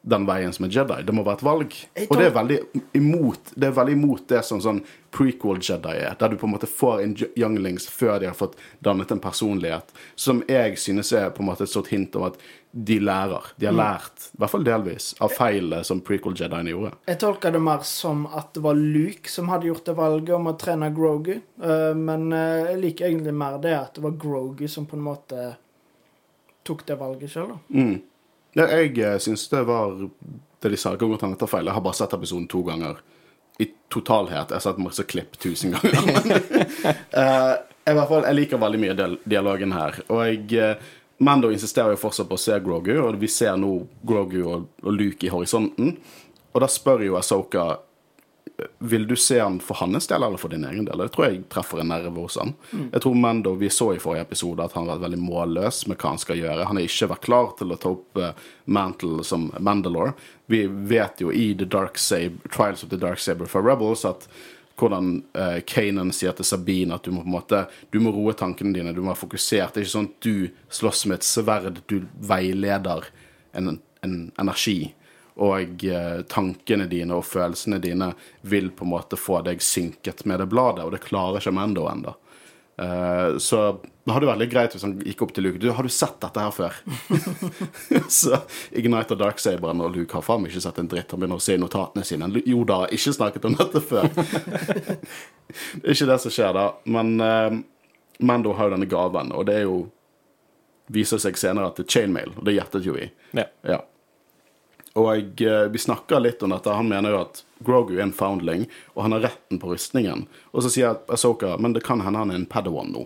den veien som er Jedi. Det må være et valg. Og det er veldig imot det veldig imot det som sånn prequel Jedi er, der du på en måte får inn younglings før de har fått dannet en personlighet, som jeg synes er på en måte et sånt hint om at de lærer. De har lært, i hvert fall delvis, av feilene som prequel Jediene gjorde. Jeg tolker det mer som at det var Luke som hadde gjort det valget om å trene Grogu. Eh, men eh, jeg liker egentlig mer det at det var Grogu som på en måte tok det valget sjøl, da. Mm. Jeg eh, syns det var det de sa. Kan godt hende jeg feil. Jeg har bare sett episoden to ganger. I totalhet. Jeg har sett masse klipp tusen ganger. Men, eh, i hvert fall, jeg liker veldig mye dialogen her. Og jeg, eh, Mando insisterer jo fortsatt på å se Grogu, og vi ser nå Grogu og, og Luke i horisonten. Og da spør jo Asoka vil du se han for hans del eller for din egen del? Jeg tror jeg treffer en nerve hos han. Jeg tror Mando, Vi så i forrige episode at han har vært veldig målløs med hva han skal gjøre. Han har ikke vært klar til å ta opp uh, Mantle som Mandalore. Vi vet jo i The Dark Saber, Trials of the Dark Saber for Rebels at hvordan uh, Kanan sier til Sabine at du må på en måte Du må roe tankene dine, du må være fokusert. Det er ikke sånn at du slåss med et sverd, du veileder en, en energi og eh, tankene dine og følelsene dine vil på en måte få deg synket med det bladet, og det klarer ikke Mando ennå. Eh, så det hadde vært litt greit hvis han gikk opp til Luke. Du, 'Har du sett dette her før?' så Ignite og Darksaberen og Luke har faen ikke sett en dritt. Han begynner å se i notatene sine. Jo da, ikke snakket om dette før. det er ikke det som skjer, da. Men eh, Mando har jo denne gaven, og det er jo Viser seg senere at det er chainmail, og det gjettet jo vi. Ja. Ja. Og eh, vi snakker litt om dette. Han mener jo at Grogu er en foundling, og han har retten på rustningen. Og så sier Asoka men det kan hende han er en padawan nå.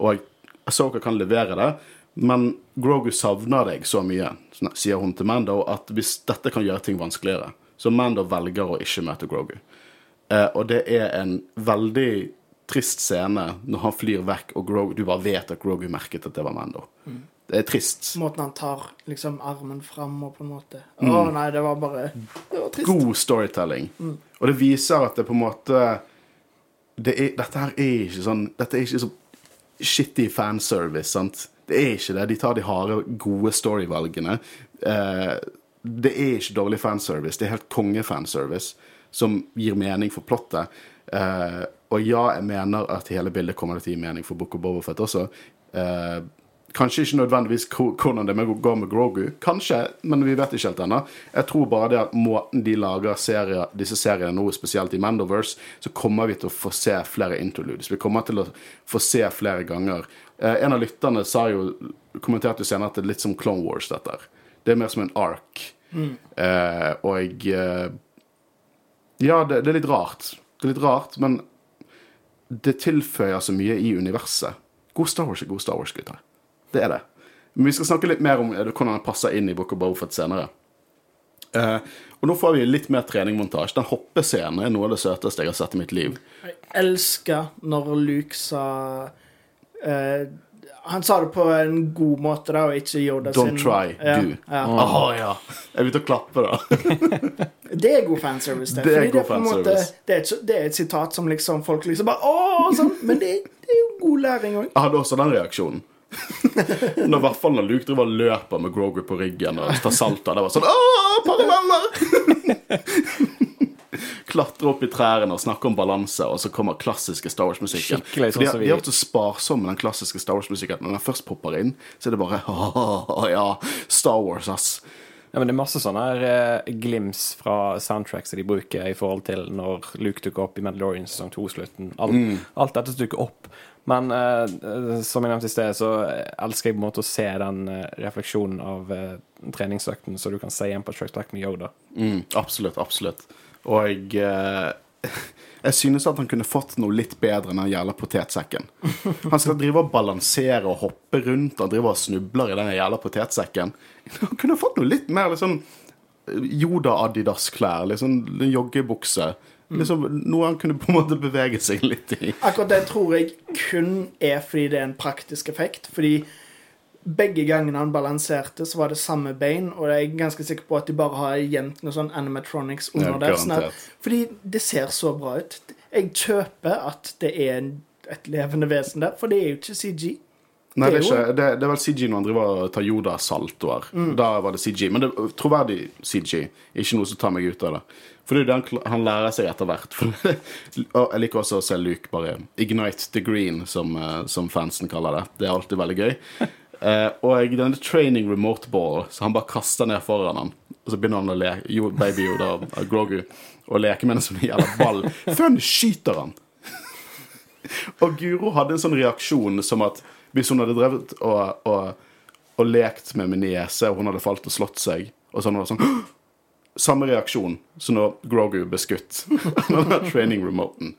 Og Asoka kan levere det, men Grogu savner deg så mye, sier hun til Mando, at hvis dette kan gjøre ting vanskeligere, så Mando velger å ikke møte Grogu. Eh, og det er en veldig trist scene når han flyr vekk, og Grogu, du bare vet at Grogu merket at det var Mando. Det er trist. Måten han tar liksom armen fram og på en måte Å nei, det var bare Det var trist. God storytelling. Og det viser at det på en måte det er, Dette her er ikke sånn Dette er ikke så shitty fanservice, sant? Det er ikke det. De tar de harde, gode storyvalgene. Eh, det er ikke dårlig fanservice. Det er helt konge-fanservice som gir mening for plottet. Eh, og ja, jeg mener at hele bildet kommer til å gi mening for Book of Bobofet også. Eh, kanskje ikke nødvendigvis hvordan det går med Grogu. Kanskje, men vi vet ikke helt ennå. Jeg tror bare det at måten de lager serier, disse seriene nå, spesielt i Mandoverse, så kommer vi til å få se flere interludes. Vi kommer til å få se flere ganger. Eh, en av lytterne sa jo, kommenterte jo senere at det er litt som Clone Wars, dette her. Det er mer som en ark. Eh, og eh, Ja, det, det er litt rart. Det er litt rart, men det tilføyer så mye i universet. God Star Wars er god Star Wars, gutter. Det er det. Men vi skal snakke litt mer om eh, hvordan den passer inn i Book of Bofet senere. Uh, og nå får vi litt mer treningmontasje. Den hoppescenen er noe av det søteste jeg har sett i mitt liv. Jeg elsker når Luke sa uh, Han sa det på en god måte, da, og ikke Yoda Don't sin try, ja, do. Ja. Åh, ja. Jeg begynte å klappe, da. Det er god fanservice. Det, Det er god det, fanservice. måte- det, er et, det er et sitat som liksom folk liksom bare Å! sånn. Men det, det er jo god læring òg. Jeg hadde også den reaksjonen. Når, hvert fall når Luke driver og løper med Groger på ryggen og tar salta, Det var sånn Åh, paralleller! Klatre opp i trærne og snakke om balanse, og så kommer klassiske Star Wars-musikken. Sånn de, sånn de vi- er ofte sparsomme med den klassiske Star Wars-musikken. Når den først popper inn, så er det bare ja, Star Wars, ass. Ja, men Det er masse sånne her, eh, glims fra soundtracks som de bruker i forhold til når Luke dukker opp i Mandalorian sesong 2-slutten. Alt, alt dette dukker opp. Men eh, eh, som jeg nevnte i sted, så elsker jeg på en måte å se den eh, refleksjonen av eh, treningsøkten, så du kan se igjen på Track Back med Yoda. Mm, absolutt, absolutt. Og jeg, eh, jeg synes at han kunne fått noe litt bedre enn den jævla potetsekken. Han skal drive og balansere og hoppe rundt, han driver og snubler i den jævla potetsekken. Han kunne fått noe litt mer liksom Yoda-Adidas-klær. liksom joggebukse. Liksom, noe han kunne på en måte bevege seg litt i. Akkurat det tror jeg kun er fordi det er en praktisk effekt. Fordi begge gangene han balanserte, så var det samme bein, og jeg er ganske sikker på at de bare har gjemt noe sånn animatronics under der. Sånn at, fordi det ser så bra ut. Jeg kjøper at det er et levende vesen der, for det er jo ikke CG. Nei, det er, ikke, det, det er vel CG når han driver og tar Yoda-saltoer. Mm. Da var det CG. Men det er troverdig CG. Ikke noe som tar meg ut av det. For det er det han, han lærer seg etter hvert. Og jeg liker også å se Luke bare ignite the green, som, eh, som fansen kaller det. Det er alltid veldig gøy. Uh, og denne training remote ball, så han bare kaster ned foran han. Og så begynner han å leke Baby Yoda og Grogu og leke med den som en jævla ball. Før han skyter han! Og Guro hadde en sånn reaksjon som at hvis hun hadde drevet og, og, og lekt med min niese, og hun hadde falt og slått seg, og sånn, og sånn! Samme reaksjon som når Grogu ble skutt den training-remoten.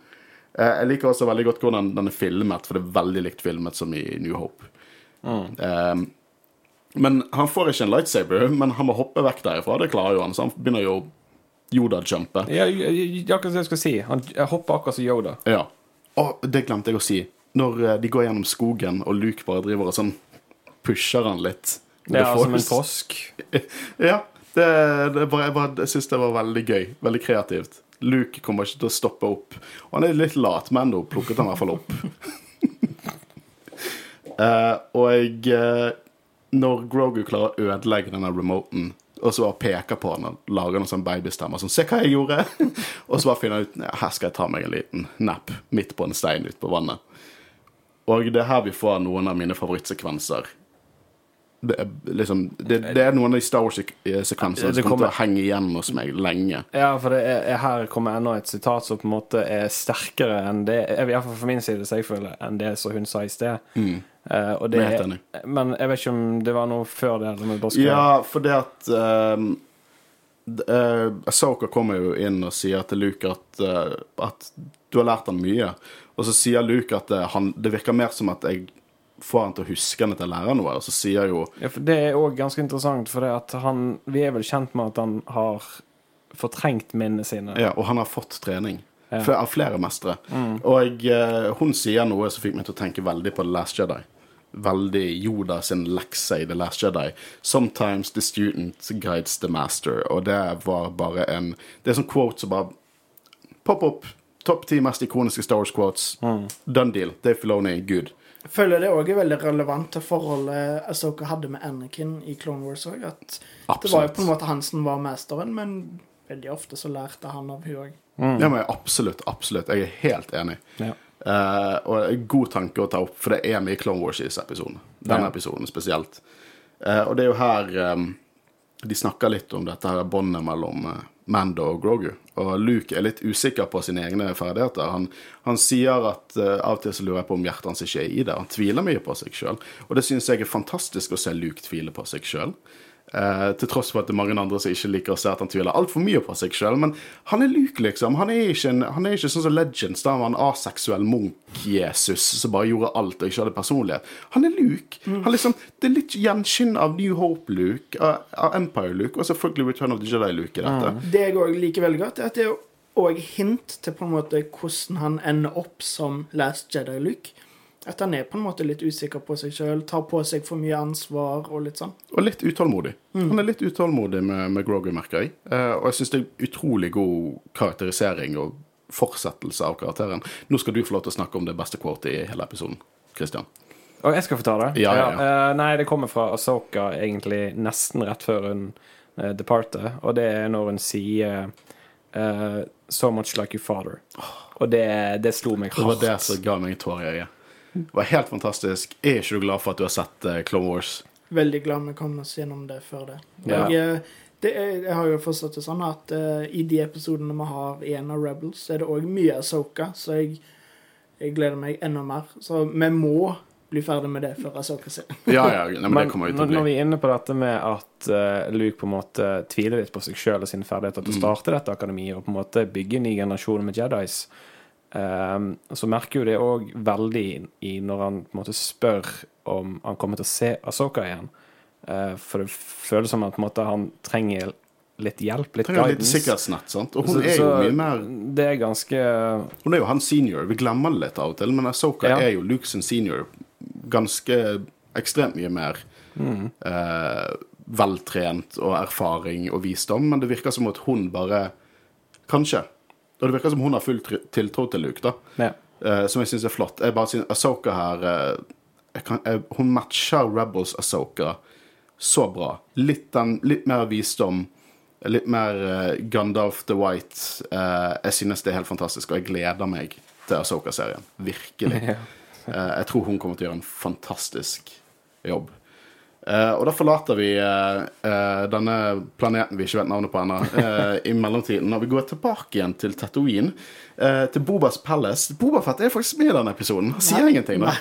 Eh, Jeg liker også veldig godt hvordan den er filmet, for det er veldig likt filmet som i New Hope. Eh, men han får ikke en lightsaber, men han må hoppe vekk derifra. Det klarer jo han, så han begynner jo Yoda-jumpe. Ja, akkurat det jeg skal si. Han hopper akkurat som Yoda. Ja. Og det glemte jeg å si. Når eh, de går gjennom skogen, og Luke bare driver og sånn pusher han litt Det Ja, som en påsk. Ja. Det, det var, jeg bare, jeg syns det var veldig gøy. Veldig kreativt. Luke kommer ikke til å stoppe opp. Og han er litt lat, men nå plukket han i hvert fall opp. uh, og eh, Når Grogu klarer å ødelegge denne remoten, og så bare peker på han og lager noen sånn babystemmer sånn 'Se hva jeg gjorde!' og så bare finner jeg ut ja, 'Her skal jeg ta meg en liten napp midt på en stein ute på vannet'. Og det er her vi får noen av mine favorittsekvenser. Det er, liksom, det, det er noen av de Star Wars-sekvensene som kommer til å henge igjen hos meg lenge. Ja, for det er, er her kommer enda et sitat som på en måte er sterkere enn det I hvert fall fra min side, så jeg føler, enn det som hun sa i sted. Eh, og det men jeg vet ikke om det var noe før det. Ja, for det at um, uh, Ahsoka kommer jo inn og sier til Luke at, uh, at du har lært han mye. Og så sier Luke at det, han, det virker mer som at jeg får han til å huske han at jeg lærer noe. Og så sier jo Ja, for Det er òg ganske interessant, for det at han, vi er vel kjent med at han har fortrengt minnene sine. Ja, og han har fått trening. For, av flere mestere. Og eh, hun sier noe som fikk meg til å tenke veldig på The Last Jedi. Veldig Yoda sin lekse i The Last Jedi. 'Sometimes the student guides the master'. Og det var bare en Det er sånn quote som bare Pop opp. Topp ti mest ikoniske Star Wars-quotes. Done deal. Dave Filoni, good. Jeg føler det òg er veldig relevant til forholdet Asoka hadde med Anakin i Clone Wars òg. At det var jo på en måte han som var mesteren, men veldig ofte så lærte han av hun òg. Ja, men Absolutt. Absolutt. Jeg er helt enig. Ja. Uh, og god tanke å ta opp, for det er mye Clone Wars i disse episodene. Denne Ja. episoden spesielt. Uh, og det er jo her um, de snakker litt om dette her båndet mellom uh, Mando og Grogu. Og Luke er litt usikker på sine egne ferdigheter. Han, han sier at uh, av og til så lurer jeg på om hjertet hans ikke er i det. Han tviler mye på seg sjøl. Og det syns jeg er fantastisk å se Luke tvile på seg sjøl. Eh, til tross for at det er mange andre som ikke liker å se at han tviler altfor mye på seg sjøl. Men han er Luke, liksom. Han er ikke, en, han er ikke sånn som Legends, da han var en aseksuell munk-Jesus som bare gjorde alt og ikke hadde personlighet. Han er Luke. Han liksom, det er litt gjenskinn av New Hope-Luke, av, av Empire-Luke, og selvfølgelig Return of the Jedi-Luke i dette. Det jeg òg liker veldig godt, er at det er òg hint til på en måte hvordan han ender opp som Last Jedi-Luke. At han er på en måte litt usikker på seg sjøl, tar på seg for mye ansvar og litt sånn. Og litt utålmodig. Han er litt utålmodig med, med Grogu, merker jeg. Eh, og jeg syns det er utrolig god karakterisering og fortsettelse av karakteren. Nå skal du få lov til å snakke om det beste quotet i hele episoden. Christian. Og jeg skal få ta det? Ja, ja, ja. eh, nei, det kommer fra Asoka egentlig nesten rett før hun uh, departer, og det er når hun sier eh, 'So much like your father'. Og det, det slo meg hardt. Det var det som ga meg tårer i øyet. Det var helt fantastisk. Er ikke du glad for at du har sett eh, Clone Wars? Veldig glad vi kom oss gjennom det før det. Ja. Og, eh, det er, jeg har jo forstått det sånn at uh, i de episodene vi har igjen av Rebels, er det òg mye Asoka, så jeg, jeg gleder meg enda mer. Så vi må bli ferdig med det før Asoka ser. Ja, ja, nei, men, Men det kommer jo når, til å når vi er inne på dette med at uh, Luke på en måte tviler litt på seg sjøl og sine ferdigheter Mm. til å starte dette akademiet og på en måte bygge en ny generasjon med Jedis, eh, så merker jo det òg veldig i når han på en måte spør om han kommer til å se Asoka igjen. Eh, for det føles som at på en måte, han trenger litt hjelp, litt Trenger litt guidance. sikkerhetsnett, sant? Og hun Så- er jo mye mer Det er ganske Hun er jo han senior. Vi glemmer det litt av og til, men Asoka Ja. er jo Luke sin senior. Ganske ekstremt mye mer Mm. eh, veltrent og erfaring og visdom, men det virker som at hun bare Kanskje. Og det virker som hun har full tiltro til Luke, da. ja. Uh, som jeg syns er flott. Jeg bare synes Asoka her uh, jeg kan, jeg, Hun matcher Rebels Asoka så bra. Litt, den, litt mer visdom. Litt mer uh, Gandalf the White. Jeg synes det er helt fantastisk, og jeg gleder meg til Asoka-serien. Virkelig. Ja. Jeg tror hun kommer til å gjøre en fantastisk jobb. Eh, og da forlater vi uh, uh, denne planeten vi ikke vet navnet på ennå, i mellomtiden. Og vi går tilbake igjen til Tatooine, til Bobas Palace. Bobafett er faktisk med i denne episoden. Han sier ingenting, da.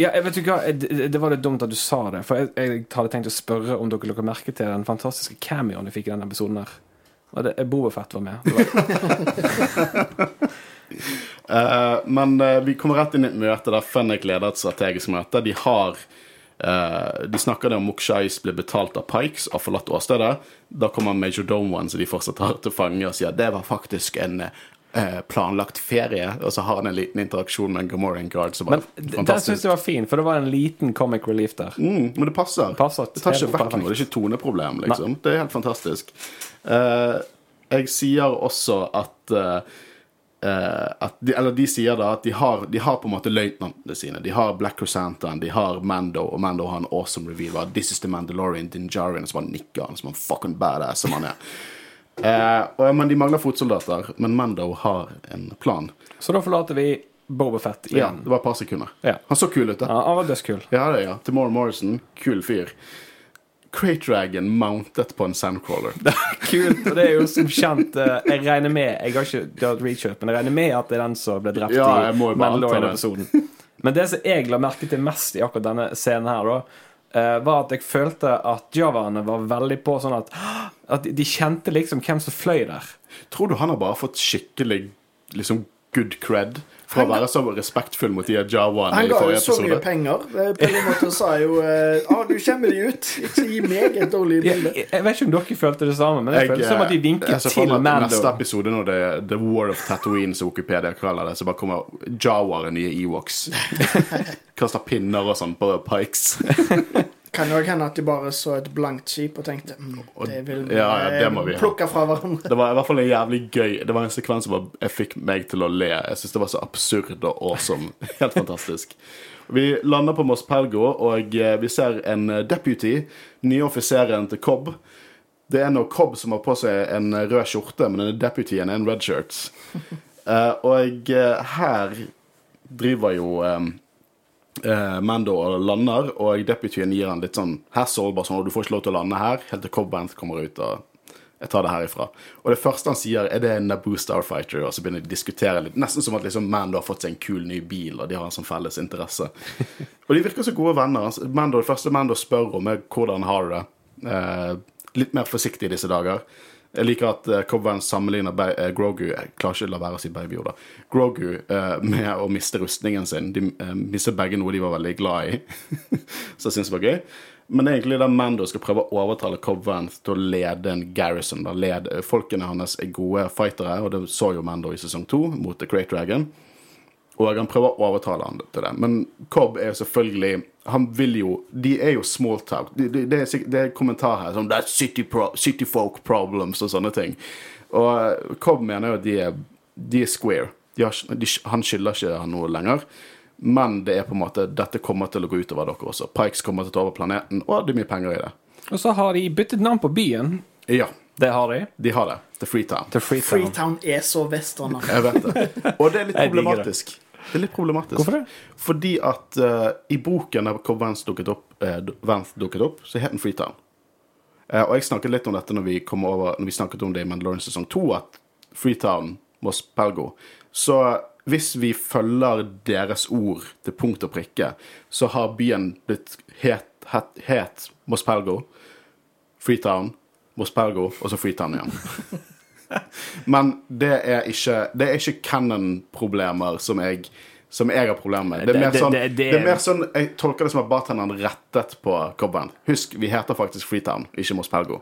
Ja, jeg vet du hva, det, det var litt dumt at du sa det. For jeg, jeg hadde tenkt å spørre om dere la merke til den fantastiske cameoen vi fikk i denne episoden. her Og det Bobafett var med. Men vi kommer rett inn i et møte der Fennek leder et strategisk møte. De har De snakker om Mokshais blir betalt av Pikes og forlatt åstedet. Da kommer Major Domoen, som de fortsatt har til fange, og sier det var faktisk en eh, planlagt ferie. Og så har han en liten interaksjon med en Gamorian Guard som var men d- den fantastisk. syns jeg var fin, for det var en liten comic relief der. Mm, men det passer. Passer det tar ikke vekk noe. Det er ikke toneproblem, liksom. Det er helt fantastisk. Uh, jeg sier også at eh, eh, at de, Eller de sier da at de har, de har på en måte løytnantene sine. De har Black Crescentan, de har Mando, og Mando har en awesome reveal. Var, This is the Mandalorian Dinjarian, som han nikker som han fucking badass som han er. Eh, og, men de mangler fotsoldater. Men Mando har en plan. Så da forlater vi Bobafett Ja, igjen. det var et par sekunder. Ja. Han så kul ut, da. Ja, han var dødskul. Ja, det ja. Timor Morrison, kul fyr. Crate Dragon mountet på en sandcrawler. Kult. Og det er jo som kjent eh, Jeg regner med Jeg har ikke dødd Reacher, men jeg regner med at det er den som ble drept Ja, i det. Mandalorian-episoden. Men det som jeg la merke til mest i akkurat denne scenen her, da, eh, var at jeg følte at javaene var veldig på sånn at At de kjente liksom hvem som fløy der. Tror du han har bare fått skikkelig liksom good cred for å være så respektfull mot de jawaene i forrige episode. Han ga jo så mye penger. Eh, På en måte sa jo Ja, ah, du kommer deg ut. Ikke gi meg et dårlig bilde. jeg vet ikke om dere følte det samme, men jeg, følte som at de jeg vinket til Mando. Neste episode, når det er The War of Tatooine, som Wikipedia kaller det, så bare kommer Jawaer, nye Ewoks. Kaster pinner og sånn på Pikes. Kan jo hende at de bare så et blankt skip og tenkte mm, det vil vi Ja, ja, det eh, må vi plukke fra hverandre. Det var i hvert fall en jævlig gøy Det var en sekvens som jeg fikk meg til å le. Jeg syns det var så absurd og awesome. Helt fantastisk. Vi lander på Mos Pelgo, og eh, vi ser en eh, deputy, nye offiseren til Cobb. Det er nå Cobb som har på seg en rød skjorte, men denne deputyen er en red shirt. Og her driver jo Mando lander, og deputyen gir han litt sånn hassle. Bare sånn, og du får ikke lov til å lande her, helt til Cobb Band kommer ut og jeg tar det herifra. Og det første han sier, er det en Naboo Starfighter, og så begynner de å diskutere litt. Nesten som at liksom Mando har fått seg en kul ny bil, og de har en sånn felles interesse. og de virker så gode venner. Altså, Mando, det første Mando spør om, er hvordan har du det. Eh, litt mer forsiktig i disse dager. Jeg liker at uh, Cobban sammenligner eh, Grogu Jeg klarer ikke å la være å si Baby Yoda. Grogu eh, med å miste rustningen sin. De uh, mistet begge noe de var veldig glad i. så jeg syns det var gøy. Men det er egentlig der Mando skal prøve å overtale Vanth til å lede en garrison. Da. Led, folkene hans er gode fightere, og det så jo Mando i sesong to mot The Great Dragon. Og han prøver å overtale han til det. Men Cobb er jo selvfølgelig Han vil jo De er jo small talk. Det, de, de er, de er kommentar her som Det er city, pro, city folk problems og sånne ting. Og eh, Cobb mener jo at de er, de er square. De har, de, han skylder ikke han noe lenger. Men det er på en måte dette kommer til å gå utover dere også. Pikes kommer til å ta over planeten, og det er mye penger i det. Og så har de byttet navn på byen. Ja, Det har de. de har det. The Freetown. Freetown. Freetown er så western. Jeg vet det. Og det er litt problematisk. Det er litt problematisk. Hvorfor det? Fordi at uh, i boken Cobb Vance dukket opp, eh, Vance dukket opp, så het den Freetown. Uh, og jeg snakket litt om dette når vi, kom over, når vi snakket om det i Mandalorian sesong 2, at Freetown var Pelgo. Så hvis vi følger deres ord til punkt og prikke, så har byen blitt het, het, het Mospelgo, Freetown, Mospelgo og så Freetown igjen. Men det er ikke, det er ikke canon-problemer som jeg, som jeg har problemer med. Det er, Det- mer sånn, det- det, er mer sånn Jeg tolker det som at bartenderen rettet på cowboyen. Husk, vi heter faktisk Freetown, ikke Mos Pelgo.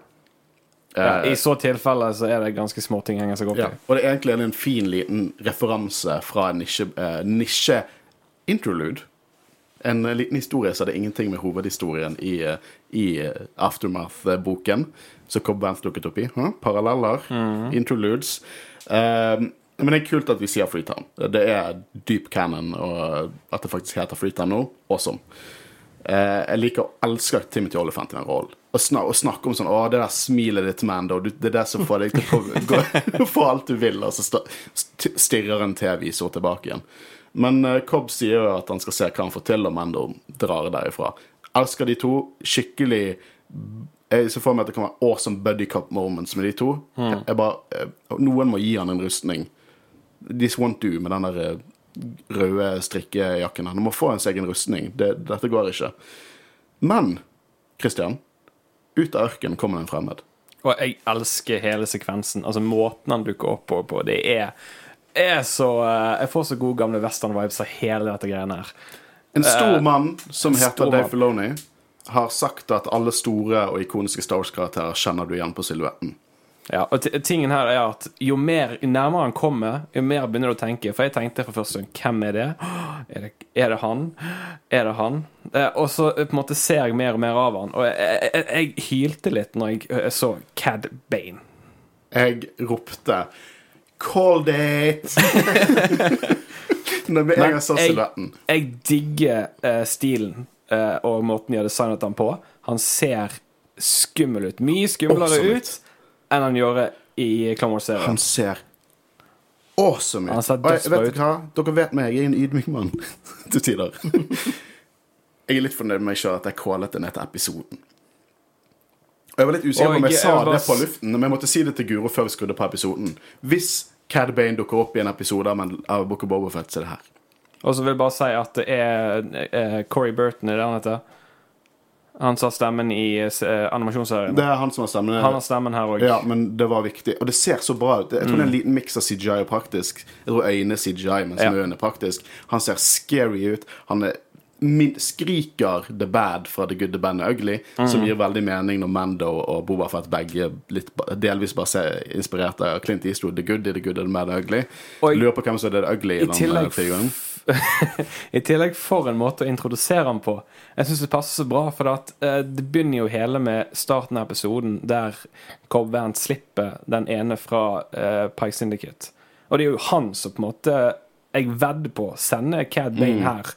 Ja, I så tilfelle så er det ganske små ting henger seg opp i. Ja. Og det er egentlig en fin liten referanse fra en nisje, uh, nisje-interlude. En eh, liten historie så det er ingenting med hovedhistorien i, eh, i eh, Aftermath-boken som Vance dukket opp i. Huh? Paralleller. Interludes. Eh, men det er kult at vi sier Freetown. Det er dyp canon, og at det faktisk heter Freetown nå, awesome. Uh, jeg liker og elsker Timothy Olyphant i den rollen. Å snak, snakke om sånn Å, det der smilet ditt, Mando, det er det som får deg til å gå- få alt du vil, og så st- stirrer en TV så tilbake igjen. Men uh, Cobb sier jo at han skal se hva han får til, og Mando drar derifra. Elsker de to. Skikkelig Jeg ser for meg at det kan være awesome buddy cup moments med de to. Mm. jeg bare, eh, noen må gi han en rustning. This won't do med den der eh, røde strikkejakken. Han må få en egen rustning. Det, dette går ikke. Men Christian, ut av ørkenen kommer en fremmed. Og jeg elsker hele sekvensen. Altså Måten han dukker opp på, på det er, er så eh, Jeg får så gode gamle western-vibes av hele dette greiene her. En stor mann som heter Dave. Filoni, har sagt at alle store og ikoniske Star Wars-karakterer kjenner du igjen på silhuetten. Ja, og tingen her er at jo mer nærmere han kommer, jo mer begynner du å tenke. For jeg tenkte for første gang hvem er det? Er det, er det han? Er det han? Eh, og så eh, på en måte ser jeg mer og mer av han. Og jeg, jeg, jeg hylte litt når jeg, jeg så Cad Bane. Jeg ropte 'Call date'! Når jeg jeg- Jeg digger eh, stilen eh, og måten de har designet han på. Han ser skummel ut. Mye skumlere ut enn han gjorde i Clone Wars-serien. Han ser awesome ut. Han ser Og jeg, vet ut. hva? Dere vet meg, jeg er en ydmyk mann til tider. jeg er litt fornøyd med meg sjøl at jeg callet den etter episoden. Og jeg var litt usikker på om jeg jeg sa var- det på luften, men jeg måtte si det til Guro før vi skrudde på episoden. Hvis Cad Bane dukker opp i en episode av Book of Bobofet, så er det her. Og så vil jeg bare si at det er eh, Corey Burton, er det han heter? Han sa stemmen i eh, animasjonsserien. Det er han som har stemmen. Han har stemmen her også. Ja, men det var viktig. Og det ser så bra ut. Jeg tror det er en liten miks av CGI og praktisk. Jeg tror øynene er CGI, mens Ja. øynene er praktisk. Han ser scary ut. Han er min, skriker The Bad fra The Good, The Bad and Ugly, som gir veldig mening når Mando og Boba Fett begge litt, delvis bare ser inspirert av Clint Eastwood. The Good, The Good, The Bad and Ugly. Og- Lurer på hvem som er The Ugly i tillegg. I tillegg for en måte å introdusere ham på. Jeg syns det passer så bra, for at, eh, det begynner jo hele med starten av episoden der Cobb Vant slipper den ene fra eh, Pike Syndicate. Og det er jo han som på en måte jeg vedder på sender Cad Bane her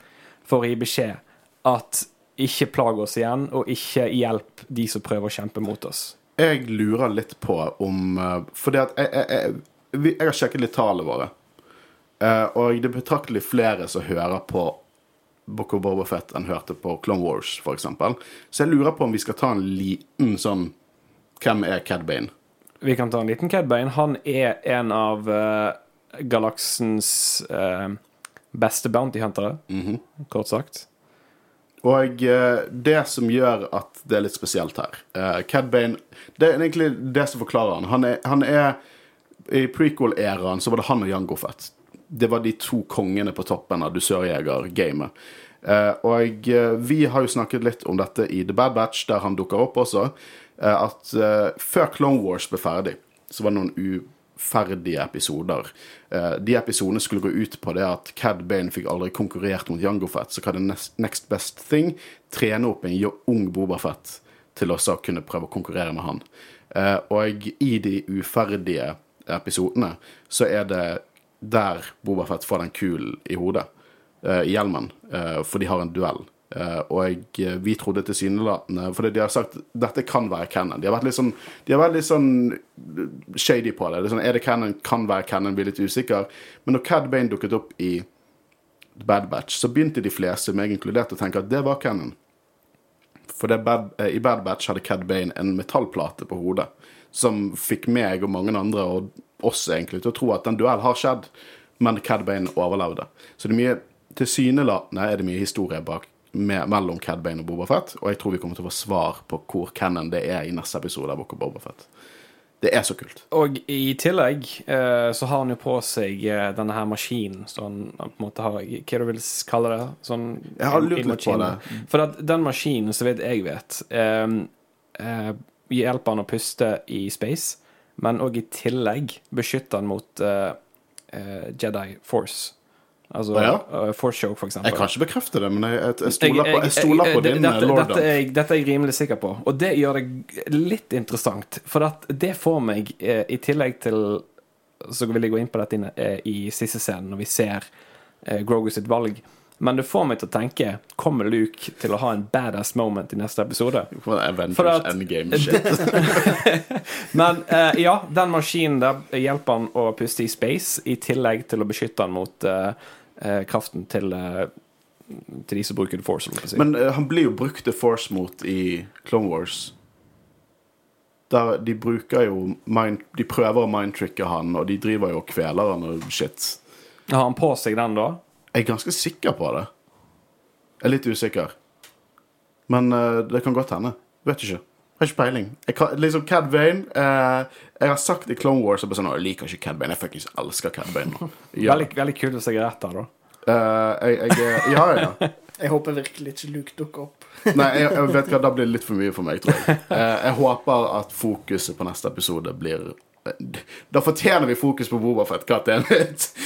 for å gi beskjed at ikke plag oss igjen, og ikke hjelp de som prøver å kjempe mot oss. Jeg lurer litt på om uh, Fordi at jeg, jeg, jeg, jeg har sjekket litt tallene våre. Eh, og det er betraktelig flere som hører på Book of Boba Fett enn hørte på Clone Wars, f.eks. Så jeg lurer på om vi skal ta en liten sånn Hvem er Cad Bane? Vi kan ta en liten Cad Bane. Han er en av uh, galaksens uh, beste bounty huntere, kort sagt. Og uh, det som gjør at det er litt spesielt her uh, Cad Bane Det er egentlig det som forklarer han. Han er, han er I prequel-æraen så var det han og Jango Fett. Det var de to kongene på toppen av dusørjegergamet. Eh, og eh, vi har jo snakket litt om dette i The Bad Batch, der han dukker opp også. eh, at før Clone Wars ble ferdig, så var det noen uferdige episoder. De episodene skulle gå ut på det at Cad Bane fikk aldri konkurrert mot Jango Fett, så hva er det next, best thing? Trene opp en ung Boba Fett til også å kunne prøve å konkurrere med han. Og i de uferdige episodene så er det der Boba Fett får den kulen i hodet, eh, i hjelmen, eh, for de har en duell. Eh, og vi trodde tilsynelatende For de har sagt dette kan være canon. De har vært litt sånn, vært litt sånn shady på det. det er, sånn, er det canon? Kan være canon? Blir litt usikker. Men når Cad Bane dukket opp i Bad Batch, så begynte de fleste, meg inkludert, å tenke at det var canon. For Bad, i Bad Batch hadde Cad Bane en metallplate på hodet som fikk meg og mange andre, og oss egentlig, til å tro at den duell har skjedd, men Cad Bane overlevde. Så det er mye tilsynelatende er det mye historie bak med, mellom Cad Bane og Boba Fett, og jeg tror vi kommer til å få svar på hvor canon det er i neste episode av Book of Boba Fett. Det er så kult. Og i tillegg eh, så har han jo på seg eh, denne her maskinen, sånn han på en måte har Hva du vil kalle det? Sånn Jeg har lurt litt på det. For at den maskinen, så vidt jeg vet, eh, eh, hjelper han å puste i space, men òg i tillegg beskytte han mot uh, uh, Jedi Force. Altså Ja. eh, Force Show, for eksempel. Jeg kan ikke bekrefte det, men jeg, jeg, jeg stoler på, jeg stoler på det- din dette, lord. dette, er, dette er jeg rimelig sikker på, og det gjør det litt interessant. For det får meg, i tillegg til Så vil jeg gå inn på dette inne, i siste scenen, når vi ser Grogu sitt valg. Men det får meg til å tenke Kommer Luke til å ha en badass moment i neste episode? For at- Endgame shit. Men uh, ja, den maskinen der hjelper han å puste i space, i tillegg til å beskytte han mot uh, uh, kraften til, til de som bruker The Force. si. Men han blir jo brukt The Force mot i Clone Wars. Der de bruker jo mind, De prøver å mindtricke han, og de driver jo og kveler han og shit. Har han på seg den da? Jeg er ganske sikker på det. Jeg er litt usikker. Men uh, det kan godt hende. Vet ikke. Har ikke peiling. Jeg kan, liksom Cad Bane eh, Jeg har sagt i Clone Wars at jeg liker ikke Cad Bane. Jeg fuckings elsker Cad Bane. Ja. Veldig, veldig kult hvis jeg er rett der, da. Eh, jeg, jeg, eh, ja, ja. Jeg håper virkelig ikke Luke dukker opp. Nei, jeg, jeg vet hva, da blir det litt for mye for meg, tror jeg. Eh, jeg håper at fokuset på neste episode blir Da fortjener vi fokus på Bobafett. Er.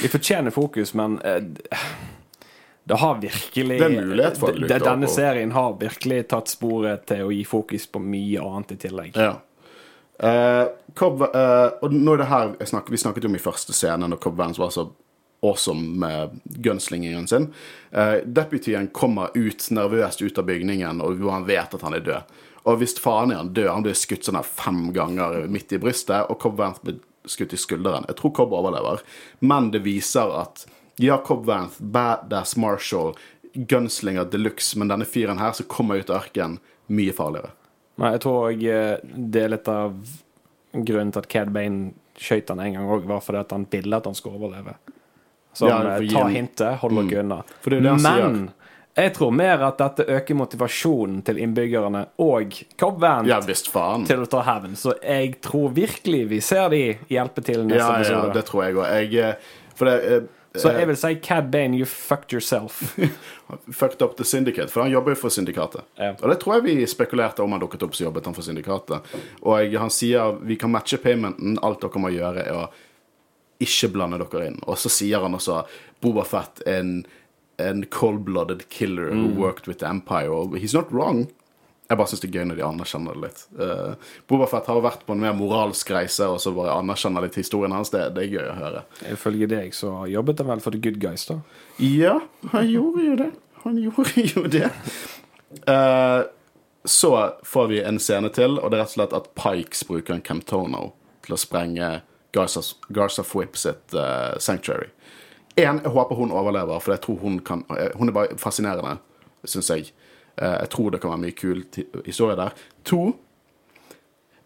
Vi fortjener fokus, men eh, det har virkelig Det mulighet for det, Denne serien har virkelig tatt sporet til å gi fokus på mye annet i tillegg. Ja. Uh, Cobb, uh, og nå er det her snakker, Vi snakket om i første scene når Cobb Vance var så awesome med gunslingingen sin. Uh, deputyen kommer ut nervøst ut av bygningen, og han vet at han er død. Og hvis faen er han død, han blir skutt sånn her fem ganger midt i brystet, og Cobb Vanth blir skutt i skulderen. Jeg tror Cobb overlever, men det viser at ja, Cobb Vanth, badass Marshall, gunslinger de luxe, men denne fyren her som kommer ut av ørkenen, mye farligere. Nei, jeg tror òg det er litt av grunnen til at Cad Bane skøyt han en gang òg, var fordi at han ville at han skulle overleve. Så Ja, tar eh, gi hintet, hold dere unna. Det det Men Jeg tror mer at dette øker motivasjonen til innbyggerne og Cobb Vant Ja til å ta hevn. Så jeg tror virkelig vi ser de hjelpe til neste Ja, ja, episode. det tror jeg òg. Eh, eh, Så jeg vil si Cad Bane, you fucked yourself. fucked up the syndicate, for han jobber jo for syndikatet. Ja. Og det tror jeg vi spekulerte om han dukket opp, så jobbet han for syndikatet. Og jeg, han sier vi kan matche paymenten, alt dere må gjøre er å ikke blande dere inn. Og så sier han også Boba Fett er en, en cold-blooded killer who worked with the Empire, og he's not wrong. Jeg bare syns det er gøy når de anerkjenner det litt. Uh, Boba Fett har vært på en mer moralsk reise, og så bare anerkjenner litt historien hans. Det, det er gøy å høre. Ifølge deg så jobbet han vel for the good guys, da. Ja, han gjorde jo det. Han gjorde jo det. Uh, så får vi en scene til, og det er rett og slett at Pikes bruker en Camtono til å sprenge Garza, Garza Fwip sitt uh, sanctuary. En, jeg håper hun overlever, for jeg tror hun kan eh, Hun er bare fascinerende, syns jeg. Uh, jeg tror det kan være mye kul historie der. To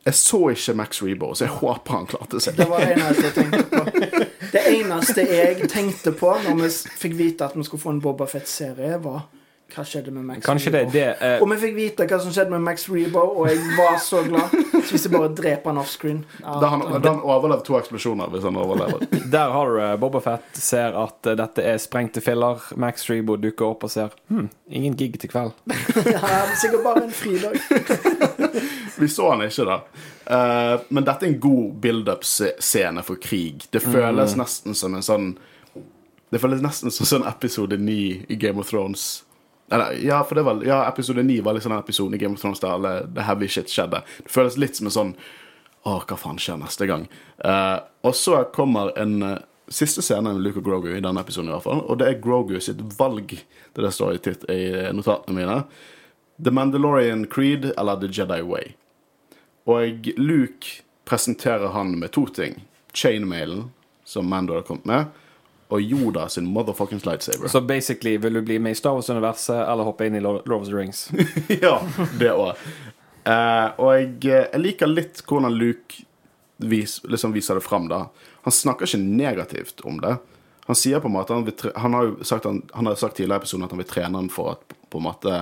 Jeg så ikke Max Rebo, så jeg håper han klarte seg. Det var det eneste jeg tenkte på. Det eneste jeg tenkte på når vi fikk vite at vi skulle få en Boba Fett-serie, var hva skjedde med Max Kanskje Rebo. Det, det uh... Og vi fikk vite hva som skjedde med Max Rebo, og jeg var så glad. Så hvis jeg bare dreper han offscreen ja, Da han, han overlevd to eksplosjoner, hvis han overlever. Der har du uh, Boba Fett ser at uh, dette er sprengte filler. Max Rebo dukker opp og ser hm, ingen gig til kveld. ja, det er sikkert bare en fridag. Vi så han ikke, da. Uh, men dette er en god build-up-scene for krig. Det føles nesten som en sånn Det føles nesten som sånn episode 9 i Game of Thrones. Eller, ja, for det var, ja, episode 9 var liksom den episoden i Game of Thrones der alle the heavy shit skjedde. Det føles litt som en sånn Å, hva faen skjer neste gang? Uh, og så kommer en uh, siste scene med Luke og Grogu i denne episoden, i hvert fall. Og det er Grogu sitt valg. Det der står i, titt, i notatene mine. The Mandalorian Creed eller The Jedi Way. Og Luke presenterer han med to ting. Chainmailen, som Mando har kommet med, og Yoda sin motherfuckings lightsaber. Så basically vil du bli med i Star Wars-universet eller hoppe inn i Lord of the Rings. ja, det òg. og jeg, jeg liker litt hvordan Luke vis, liksom viser det fram. da. Han snakker ikke negativt om det. Han sier på en måte Han, vil han har jo sagt, han, han har sagt tidligere i episoden at han vil trene han for at på en måte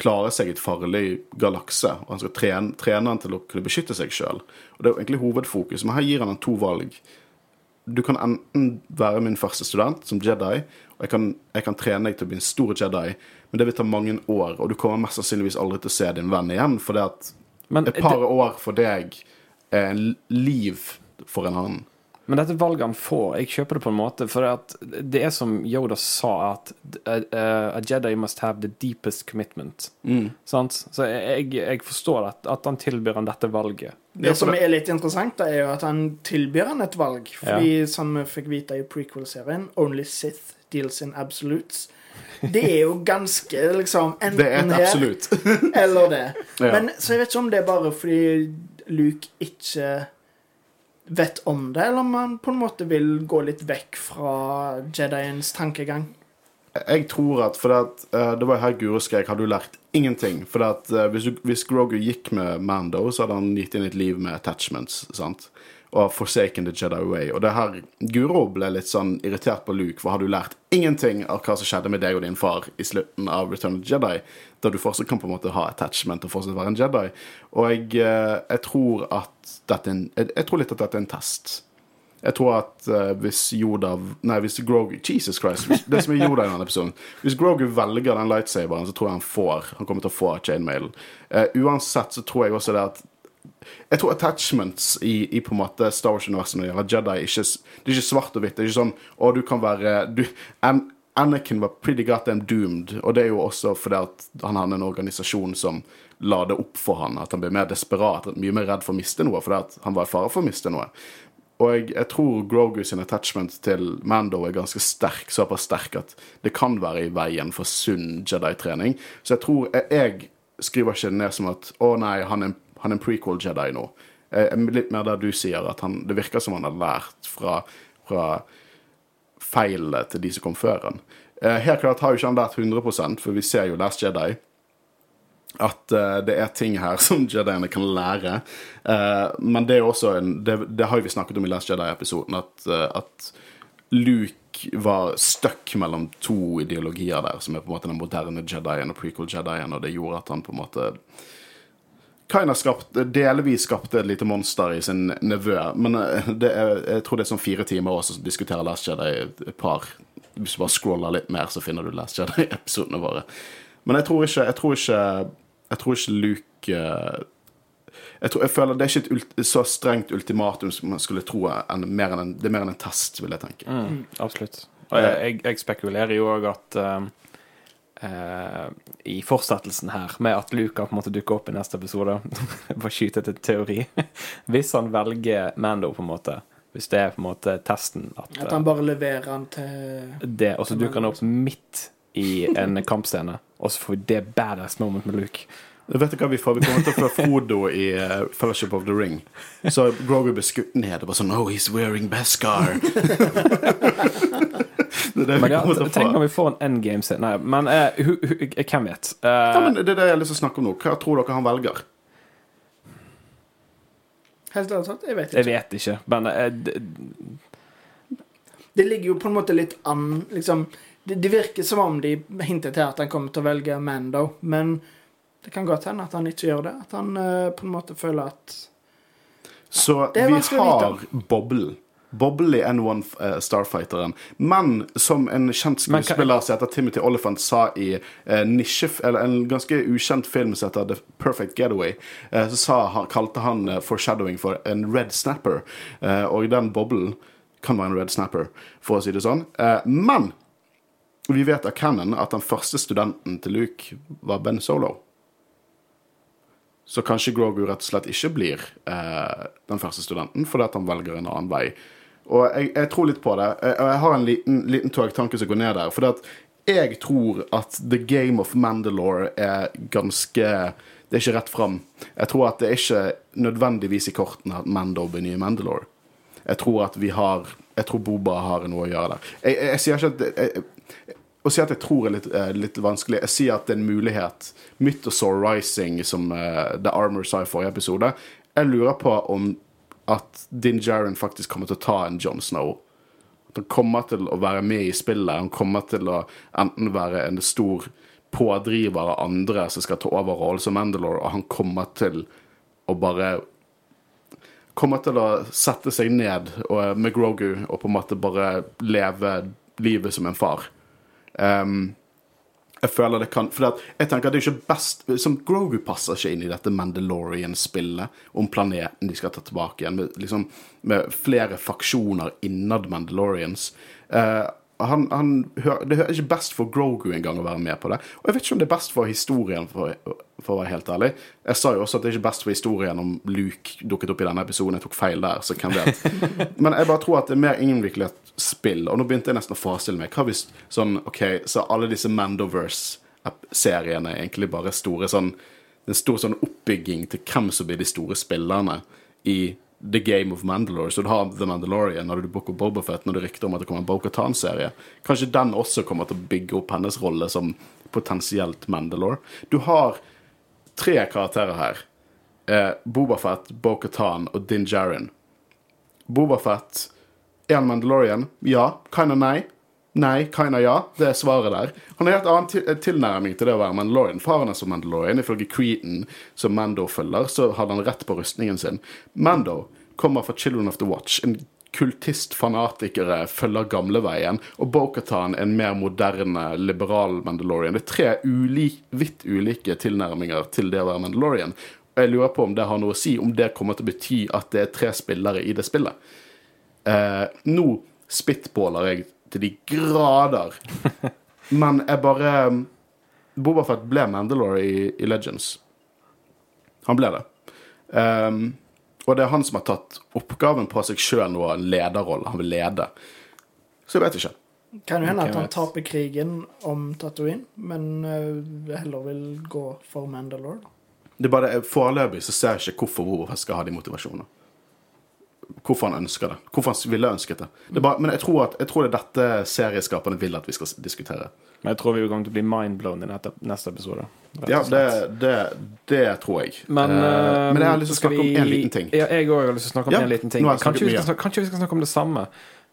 klare seg i et farlig galakse. Og han skal trene, trene han til å kunne beskytte seg sjøl. Det er jo egentlig hovedfokus. Men her gir han han to valg. Du kan enten være min første student som Jedi, og jeg kan, jeg kan trene deg til å bli en stor Jedi, men det vil ta mange år, og du kommer mest sannsynligvis aldri til å se din venn igjen, for det at Men, et par det, år for deg er en liv for en annen. men dette valget han får, jeg kjøper det på en måte. For det er som Yoda sa, at uh, uh, a Jedi must have the deepest commitment. Sant? Så jeg, jeg forstår at, at han tilbyr han dette valget. Det som er litt interessant, da, er jo at han tilbyr han et valg. Fordi, som vi fikk vite i prequel-serien, Only Sith deals in absolutes. Det er jo ganske liksom enten Det er her absolutt. eller det. Ja. Men så jeg vet ikke om det er bare fordi Luke ikke vet om det, eller om han på en måte vil gå litt vekk fra Jediens tankegang. Jeg tror at For det, at, eh, det var her Guro skrek 'Har du lært ingenting?' For at eh, hvis, hvis Grogu gikk med Mando, så hadde han gitt inn et liv med attachments. sant? Og forsaken the Jedi way. Og det her Guro ble litt sånn irritert på Luke, for har du lært ingenting av hva som skjedde med deg og din far i slutten av Return of the Jedi, da du fortsatt kan på en måte ha attachment og fortsatt være en Jedi? Og jeg, eh, jeg tror at dette er en, jeg, jeg tror litt at dette er en test. Jeg tror at uh, hvis Yoda Nei, hvis Grogu Jesus Christ. Hvis, det som er Yoda i denne episoden. Hvis Grogu velger den lightsaberen, så tror jeg han får Han kommer til å få chainmailen. Uh, uansett så tror jeg også det at jeg tror attachments i, i på en måte Star Wars-universet når det gjelder Jedi, ikke, det er ikke svart og hvitt. Det er ikke sånn å, du kan være du, An Anakin var pretty goddamn doomed, og det er jo også fordi at han hadde en organisasjon som la det opp for han, at han ble mer desperat, mye mer redd for å miste noe, fordi at han var i fare for å miste noe. Og jeg, jeg tror Grogu sin attachment til Mando er ganske sterk, såpass sterk at det kan være i veien for sunn Jedi-trening. Så jeg tror jeg, jeg skriver ikke det ned som at å nei, han er, han er en prequel Jedi nå. Jeg litt mer der du sier, at han, det virker som han har lært fra, fra feilene til de som kom før han. Eh, helt klart har jo ikke han lært 100 for vi ser jo Last Jedi at uh, det er ting her som Jediene kan lære. Uh, men det er også en Det, det har vi snakket om i Last Jedi-episoden, at, uh, at Luke var stuck mellom to ideologier der, som er på en måte den moderne Jedien og prequel Jedien, og det gjorde at han på en måte Kaina skapte, delvis skapte et lite monster i sin nevø. Men er, jeg tror det er sånn fire timer også som diskuterer Last Jedi et par Hvis du bare scroller litt mer, så finner du Last Jedi-episodene våre. Men jeg tror ikke Jeg tror ikke, jeg tror ikke Luke eh, jeg, tror, jeg føler Det er ikke et så strengt ultimatum som man skulle tro. En, mer en, det er mer enn en test, vil jeg tenke. Mm, absolutt. Og jeg, jeg, jeg spekulerer jo òg at uh, eh, i fortsettelsen her, med at Luke kan på en måte dukke opp i neste episode Bare skyte til teori. Hvis han velger Mando, på en måte Hvis det er på en måte testen at, At han bare leverer han til eh, det, Og så dukker han opp midt i en kampscene, og så får vi det badass moment med Luke. Vet du hva vi får? Vi kommer til å få Frodo i uh, Fellowship of the Ring. Så Grogu blir skutt ned og bare sånn Oh, he's wearing Beskar. det Men ja, tenk om når vi får en endgame-scene Nei, men hu, hvem vet? Uh, Ja, men det er det jeg har lyst til å snakke om nå. Hva tror dere han velger? Helt ærlig sagt, jeg vet jeg vet ikke, men uh, Det ligger jo på en måte litt an liksom, det, det virker som om de hinter til at han kommer til å velge Mando, men det kan godt hende at han ikke gjør det. At han uh, på en måte føler at Så vi har Bobble. Bobble i N1 eh, Starfighteren. Men som en kjent skuespiller som heter Timothy Oliphant sa i eh, nisje, eller en ganske ukjent film som heter The Perfect Getaway, eh, så sa, han, kalte han eh, foreshadowing for en red snapper. Eh, og den boblen kan være en red snapper, for å si det sånn. Men vi vet av canon at den første studenten til Luke var Ben Solo. Så kanskje Grogu rett og slett ikke blir eh, den første studenten, fordi at han velger en annen vei. Og jeg, jeg tror litt på det. Jeg, jeg har en liten, liten togtanke som går ned der. Fordi at jeg tror at The Game of Mandalore er ganske Det er ikke rett fram. Jeg tror at det er ikke nødvendigvis i kortene at Mando blir nye Mandalore. Jeg tror at vi har Jeg tror Boba har noe å gjøre der. Jeg, jeg, jeg sier ikke at jeg, å si at jeg tror er litt, eh, litt vanskelig. Jeg sier at det er en mulighet. Mythosaur Rising, som uh, The Armor sa i forrige episode. Jeg lurer på om at Din Jaren faktisk kommer til å ta en Jon Snow. At han kommer til å være med i spillet. Han kommer til å enten være en stor pådriver av andre som skal ta over rollen som Mandalore, og han kommer til å bare Kommer til å sette seg ned og, med Grogu og på en måte bare leve livet som en far. Um, jeg føler det kan For jeg tenker at det er ikke best som Grogu passer ikke inn i dette Mandalorian-spillet om planeten de skal ta tilbake igjen, med, liksom, med flere faksjoner innad Mandalorians. Eh, han, han, det hører ikke best for Grogu engang å være med på det. Og jeg vet ikke om det er best for historien, for, for å være helt ærlig. Jeg sa jo også at det er ikke best for historien om Luke dukket opp i denne episoden. Jeg tok feil der, så hvem vet. Men jeg bare tror at det er mer innviklet spill. Og nå begynte jeg nesten å forestille meg hva hvis sånn OK, så alle disse Mandoverse-seriene er egentlig bare store sånn En stor sånn oppbygging til hvem som blir de store spillerne i The Game of Mandalore. Så du har The Mandalorian, når du Book of Bobafett, når det rykter om at det kommer en Bo-Katan-serie. Kanskje den også kommer til å bygge opp hennes rolle som potensielt Mandalore. Du har tre karakterer her. Eh, Bobafett, Bo-Katan og Din Djarin. Bobafett er han Mandalorian? Ja. Kinda nei. Nei, kinda ja. Det er svaret der. Han har helt annen til tilnærming til det å være Mandalorian. Faren er som Mandalorian. Ifølge Creedon, som Mando følger, så hadde han rett på rustningen sin. Mando kommer fra Children of the Watch. En kultist-fanatikere følger gamleveien. Og Bo-Katan er en mer moderne, liberal Mandalorian. Det er tre ulike, vidt ulike tilnærminger til det å være Mandalorian. Og jeg lurer på om det har noe å si, om det kommer til å bety at det er tre spillere i det spillet. Eh, nå spitballer jeg til de grader. Men jeg bare Bobafett ble Mandalore i, i Legends. Han ble det. Um, og det er han som har tatt oppgaven på seg sjøl nå, en lederrolle. Han vil lede. Så jeg vet ikke. Kan jo hende at han taper krigen om Tatooine, men eh, heller vil gå for Mandalore. Det er bare Foreløpig så ser jeg ikke hvorfor Bobafett skal ha de motivasjonene. Hvorfor han ønsker det. Hvorfor han ville ønsket det. det er bare, men jeg tror, at, jeg tror det er dette serieskaperne vil at vi skal diskutere. Men jeg tror vi kommer til å bli mindblown i neste, neste episode. Ja, det, det, det tror jeg. Men, Eh, eh, men jeg har lyst til å snakke snakke om vi- en liten ting. Ja, jeg òg har lyst til å snakke om Ja, en liten ting. Kanskje vi, snakke, kanskje vi skal snakke om det samme.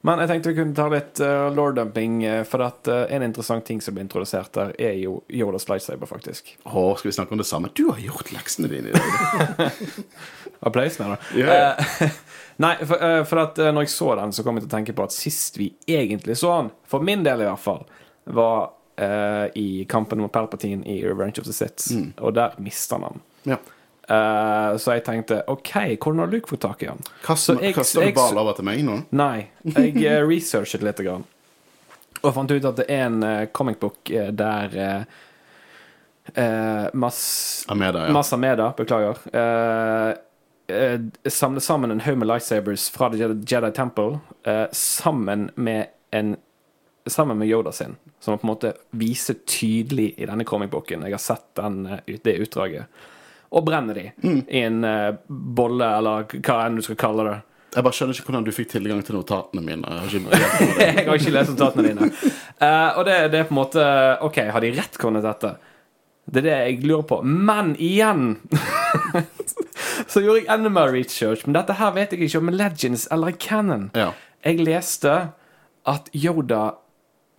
Men jeg tenkte vi kunne ta litt uh, lore-dumping, eh, for at uh, en interessant ting som ble introdusert der, er jo Yodas lightsaber, faktisk. Å, skal vi snakke om det samme? Du har gjort leksene dine i dag. Applaus mener ja. Eh, nei, for, uh, for at eh, når jeg så den, så kom jeg til å tenke på at sist vi egentlig så den, for min del i hvert fall, var eh, i kampen mot Palpatine i Revenge of the Sith, Mm. og der mista han den. Ja. Eh, så jeg tenkte OK, hvordan har Luke fått tak i han? Kaster, du bare over til meg nå? Nei, jeg uh, researchet litt grann, og fant ut at det er en uh, comic book der uh, Mass Ameda, ja. Massa Ameda, beklager. Uh, samler sammen en haug med lightsabers fra The Jedi, Jedi Temple sammen med en Sammen med Yoda sin, som på en måte viser tydelig i denne comic booken Jeg har sett den, det utdraget. Og brenner de Mm. i en uh, bolle, eller hva enn du skal kalle det. Jeg bare skjønner ikke hvordan du fikk tilgang til notatene mine. Jeg har ikke jeg har ikke lest notatene dine. Uh, og det, det er på en måte OK, har de retconnet dette? Det er det jeg lurer på. Men igjen Så gjorde jeg enda mer research. Men dette her vet jeg ikke om Legends eller Canon. Ja. Jeg leste at Yoda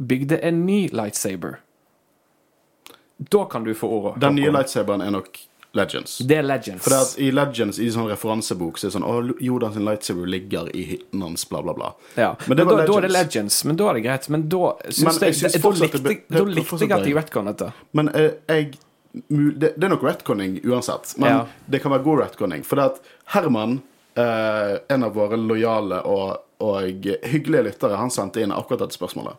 bygde en ny lightsaber. Da kan du få ordet. Den nye lightsaberen er nok Legends. Det er Legends. For det at i Legends, i sånn referansebok, så er det sånn Å, Jordan sin lightsaber ligger i hytten hans, bla, bla, bla. ja. Men det Men da, da er det Legends. Men da er det greit. Men da syns jeg jeg, da likte, det jeg- da likte jeg at de retconnet det. Men uh, jeg det, det er nok retconning uansett. Men Ja. det kan være god retconning. For det at Herman, uh, en av våre lojale og, og hyggelige lyttere, han sendte inn akkurat dette spørsmålet.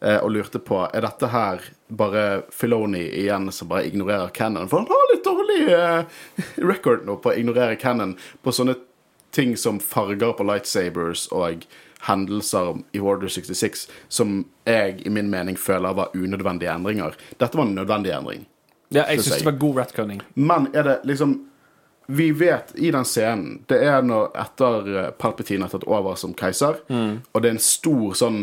Eh, og lurte på er dette her bare Filoni igjen som bare ignorerer Cannon. For han har litt dårlig eh, record nå på å ignorere Cannon på sånne ting som farger på lightsabers og hendelser i Order 66 som jeg i min mening føler var unødvendige endringer. Dette var en nødvendig endring. Ja, jeg syns det var god retconning. Men er det liksom Vi vet i den scenen Det er når etter eh, Palpatine har tatt over som keiser, og det er en stor sånn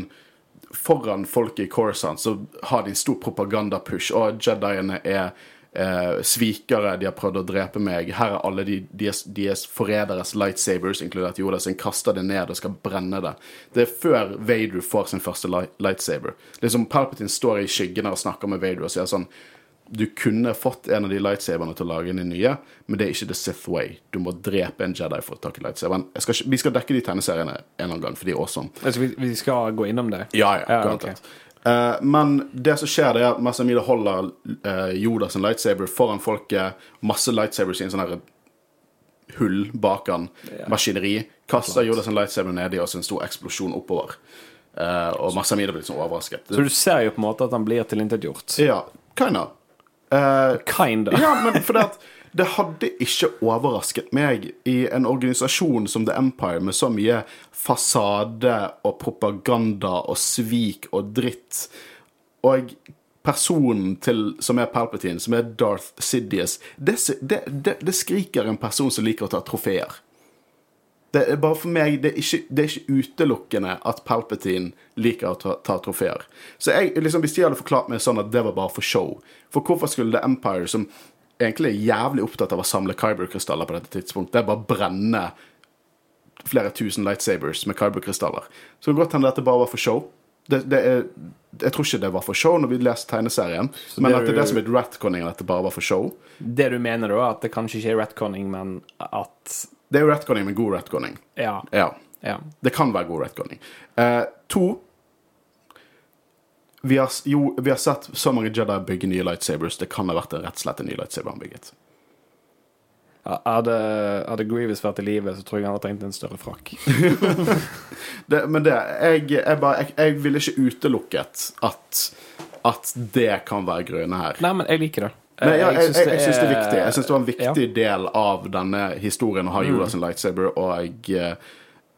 Foran folket i Coruscant så har de en stor propagandapush, og Jediene er eh, svikere, de har prøvd å drepe meg. Her er alle de, deres, deres forræderes lightsabers, inkludert Yoda sin, kaster det ned og skal brenne det. Det er før Vader får sin første light, lightsaber. Liksom Palpatine står i skyggen og snakker med Vader og sier sånn du kunne fått en av de lightsaberne til å lage en nye, men det er ikke the Sith way. Du må drepe en Jedi for å ta lightsaberen. Skal, vi skal dekke de tegneseriene en eller annen gang, for de er awesome. Altså, vi, vi skal gå innom det. Ja, ja, Ja, okay. Uh, men det som skjer, det er at Massamida holder uh, Yoda sin lightsaber foran folket. Masse lightsabers i en sånn her hull bak han. Maskineri. Kaster Yoda sin lightsaber nedi, og så en stor eksplosjon oppover. Uh, og Massamida blir sånn overrasket. Så du ser jo på en måte at han blir tilintetgjort. Ja, kind Eh, Kinda. ja, men for det at det hadde ikke overrasket meg i en organisasjon som The Empire med så mye fasade og propaganda og svik og dritt. Og personen til, som er Palpatine, som er Darth Sidious, det, det, det, det skriker en person som liker å ta trofeer. Det er bare for meg, det er ikke, det er ikke utelukkende at Palpatine liker å ta, ta trofeer. Så jeg, liksom, Hvis de hadde forklart meg sånn at det var bare for show For hvorfor skulle The Empire, som egentlig er jævlig opptatt av å samle Kyber-krystaller på dette tidspunktet, bare brenne flere tusen lightsabers med Kyber-krystaller? Så det godt hende dette bare var for show. Det, det er, jeg tror ikke det var for show når vi leser tegneserien, men det at det er det som er retconning, at det bare var for show. Det du mener da, at det kanskje ikke er retconning, men at Det er jo retconning, men god retconning. Ja. Ja. ja. Det kan være god retconning. Eh, to vi har, jo, vi har sett så mange Jedi bygge nye lightsabers. Det kan ha vært en rett og slett en ny lightsaber han bygget. Hadde, hadde Grievous vært i live, så tror jeg han hadde trengt en større frakk. Det, men det jeg, jeg, bare, jeg, jeg ville ikke utelukket at, at det kan være grunnen her. Nei, men jeg liker det. Nei, ja, jeg, jeg, jeg syns det er viktig. Jeg synes det var en viktig Ja. del av denne historien å ha Yoda sin lightsaber, og jeg,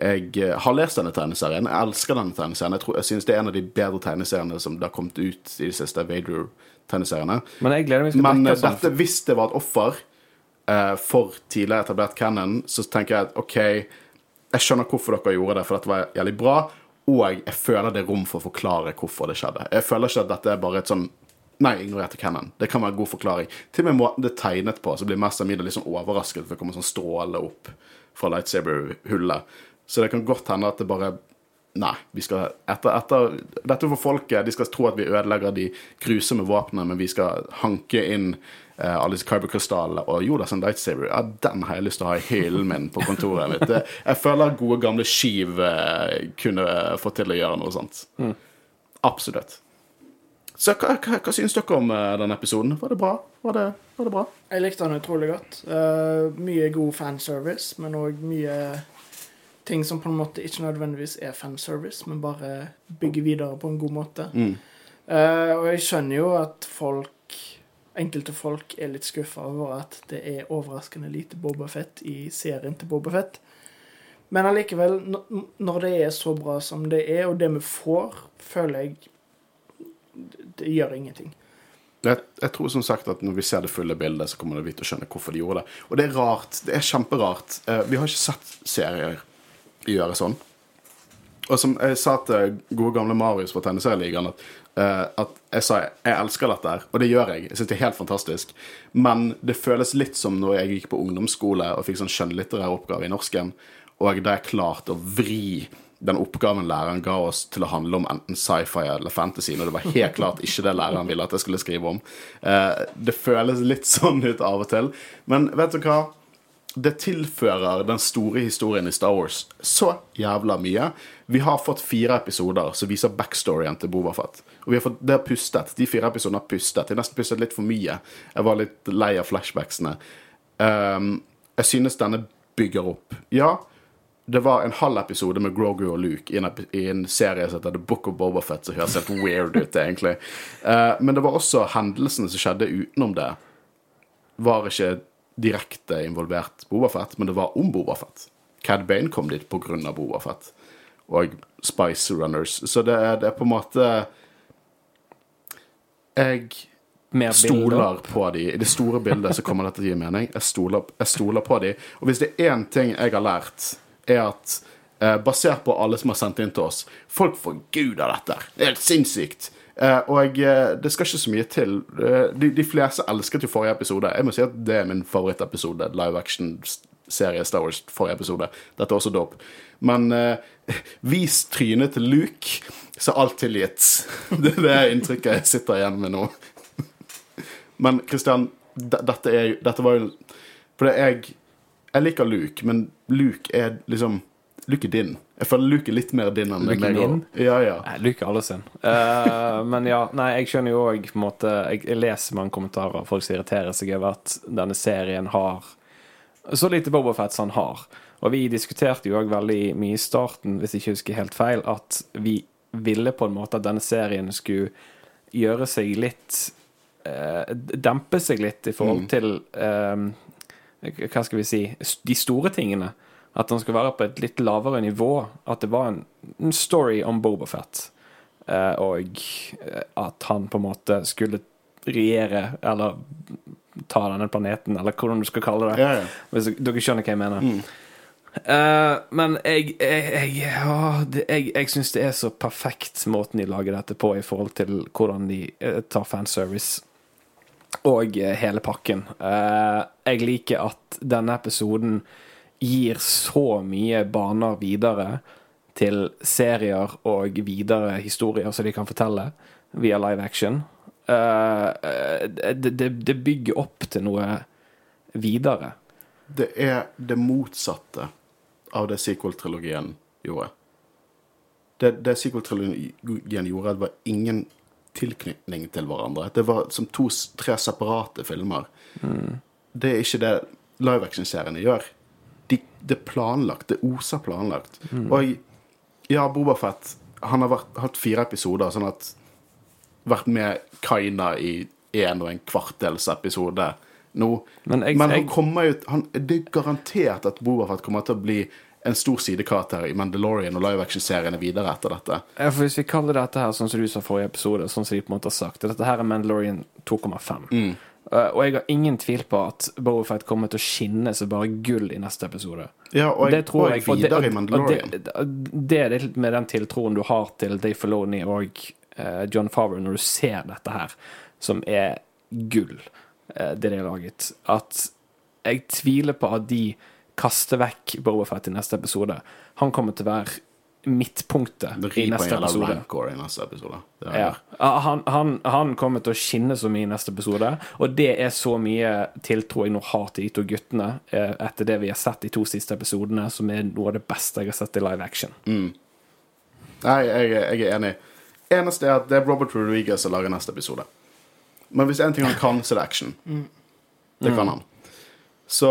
eh, jeg har lest denne tegneserien. Jeg elsker denne tegneserien. Jeg, tror- jeg syns det er en av de bedre tegneseriene som det har kommet ut i de siste Vader-tegneseriene. Men Men eh, dette, hvis det var et offer eh, for tidligere etablert canon, så tenker jeg at OK, jeg skjønner hvorfor dere gjorde det, for dette var jævlig bra, og jeg føler det er rom for å forklare hvorfor det skjedde. Jeg føler ikke at dette er bare et sånn Nei, ignorerte canon. Det kan være en god forklaring. Til og med måten det er tegnet på, så blir Master Mida litt sånn overrasket, for det kommer sånn stråle opp fra lightsaber-hullet. Så det kan godt hende at det bare Nei. vi skal etter, etter, Dette for folket. De skal tro at vi ødelegger de grusomme våpnene, men vi skal hanke inn eh, alle disse kyberkrystallene. Og Jodas da, sånn lightsaber, ja, den har jeg lyst til å ha i hyllen min på kontoret mitt. Det- Jeg føler gode, gamle Skiv eh, kunne fått til å gjøre noe sånt. Absolutt. Så hva, hva, hva syns dere om eh, denne episoden? Var det bra? Var det, var det bra? Jeg likte den utrolig godt. Uh, mye god fanservice, men òg mye ting som på en måte ikke nødvendigvis er fanservice, men bare bygger videre på en god måte. Mm. Uh, og jeg skjønner jo at folk, enkelte folk er litt skuffa over at det er overraskende lite Boba Fett i serien til Boba Fett. Men allikevel, når det er så bra som det er, og det vi får, føler jeg det gjør ingenting. Jeg, jeg tror som sagt at når vi ser det fulle bildet, så kommer vi til å skjønne hvorfor de gjorde det. Og det er rart. Det er kjemperart. Eh, vi har ikke sett serier gjøre sånn. Og som jeg sa til gode gamle Marius fra Tegneserieligaen, at, eh, at jeg sa jeg elsker dette her, og det gjør jeg. Jeg synes det er helt fantastisk. Men det føles litt som når jeg gikk på ungdomsskole og fikk sånn skjønnlitterær oppgave i norsken, og da jeg klarte å vri den oppgaven læreren ga oss til å handle om enten sci-fi eller fantasy, når det var helt klart ikke det læreren ville at jeg skulle skrive om. Eh, det føles litt sånn ut av og til. Men vet du hva? Det tilfører den store historien i Star Wars så jævla mye. Vi har fått fire episoder som viser backstoryen til Boba Fett. Og vi har fått, det har pustet. De fire episodene har pustet. Jeg nesten pustet litt for mye. Jeg var litt lei av flashbacksene. Um, jeg synes denne bygger opp. Ja, det var en halv episode med Grogu og Luke i en, i en serie som heter The Book of Boba Fett, som høres helt weird ut, egentlig. Uh, men det var også hendelsene som skjedde utenom det, var ikke direkte involvert Boba Fett, men det var om Boba Fett. Cad Bane kom dit på grunn av Boba Fett. Og Spice Runners. Så det er, det er på en måte Jeg Mer stoler på de. I det store bildet så kommer dette til å gi mening. Jeg stoler, jeg stoler på de. Og hvis det er én ting jeg har lært, er at eh, basert på alle som har sendt inn til oss Folk forguder dette. Det er helt sinnssykt. Eh, og eh, det skal ikke så mye til. Eh, de, de fleste elsket jo forrige episode. Jeg må si at det er min favorittepisode. Live action-serie Star Wars forrige episode. Dette er også dope. Men eh, vis trynet til Luke, så er alt tilgitt. Det er det inntrykket jeg sitter igjen med nå. Men Christian, dette, er, dette var jo For jeg Jeg liker Luke, men Luke er liksom Luke er din. Jeg føler Luke er litt mer din enn Luke meg. min? Ja, ja. Nei, Luke er alle sin. Uh, men ja, nei, jeg skjønner jo òg jeg, jeg leser mange kommentarer folk som irriterer seg over at denne serien har så lite Bobafett som han har. Og vi diskuterte jo òg veldig mye i starten, hvis jeg ikke husker helt feil, at vi ville på en måte at denne serien skulle gjøre seg litt eh, Dempe seg litt i forhold til eh, Hva skal vi si De store tingene. At han skulle være på et litt lavere nivå. At det var en, en story om Bobafett. Eh, og eh, at han på en måte skulle regjere, eller ta denne planeten, eller hvordan du skal kalle det. ja, ja. Hvis dere skjønner hva jeg mener. Eh, men jeg Jeg, jeg, å, det, jeg, jeg syns det er så perfekt måten de lager dette på i forhold til hvordan de uh, tar fanservice og hele pakken. Eh, jeg liker at denne episoden gir så mye baner videre til serier og videre historier som de kan fortelle via live action. Eh, det, det, det bygger opp til noe videre. Det er det motsatte av det sequel-trilogien gjorde. Det, det sequel-trilogien gjorde, det var ingen tilknytning til hverandre. Det var som to-tre separate filmer. Det er ikke det live action-seriene gjør. De, det er planlagt. Det oser planlagt. Og ja, Bobafett Han har vært, hatt fire episoder, sånn at Vært med Kaina i en og en kvartels episode nå. Men jeg- han kommer jo han, Det er garantert at Bobafett kommer til å bli en stor sidekarakter i Mandalorian og live action-seriene videre etter dette. Ja, for Hvis vi kaller dette her sånn som du sa forrige episode, sånn som de på en måte har sagt Dette her er Mandalorian 2,5. Uh, og jeg har ingen tvil på at Fett kommer til å skinne som bare gull i neste episode. Ja, og, det tror jeg. går det- videre i Mandalorian. det, det er litt med den tiltroen du har til Dave Filoni og uh, John Favre når du ser dette her, som er gull, uh, det de har laget. At jeg tviler på at de kaster vekk Fett i neste episode. Han kommer til å være midtpunktet i neste episode. rancor i neste episode. Ja. Han, han, han kommer til å skinne så mye i neste episode, og det er så mye tiltro jeg nå har til de to guttene eh, etter det vi har sett de to siste episodene, som er noe av det beste jeg har sett i live action. Nei, jeg, jeg er enig. Eneste er at det er Robert Rodriguez som lager neste episode. Men hvis en ting han kan, så er det action. Det kan han. Så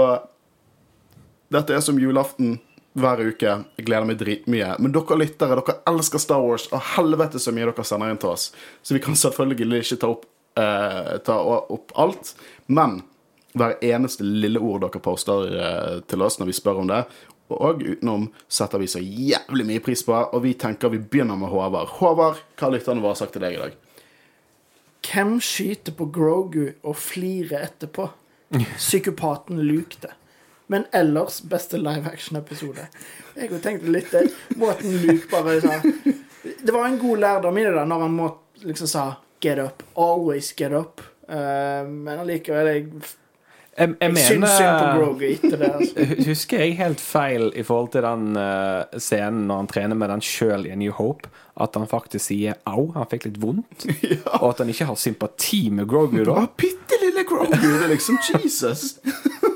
dette er som julaften hver uke. Jeg gleder meg dritmye. Men dere lyttere, dere elsker Star Wars, og helvete så mye dere sender inn til oss. Så vi kan selvfølgelig ikke ta opp, eh, ta opp alt. Men hver eneste lille ord dere poster eh, til oss når vi spør om det, og utenom setter vi så jævlig mye pris på, og vi tenker vi begynner med Håvard. Håvard, hva har lytterne våre sagt til deg i dag? Hvem skyter på Grogu og flirer etterpå? Psykopaten Luke det. Men ellers beste live action-episode. Jeg har tenkt litt det. Måten Luke bare sa Det var en god lærdom i det da, når han må, liksom sa 'get up'. Always get up. Uh, men allikevel Jeg, Jeg, jeg jeg syns synd på mener Grogu etter det. Altså. Husker jeg helt feil i forhold til den uh, scenen når han trener med den sjøl i New Hope? At han faktisk sier 'au', han fikk litt vondt? Og at han ikke har sympati med Grogu da? Bitte lille Grogu! Det er liksom Jesus.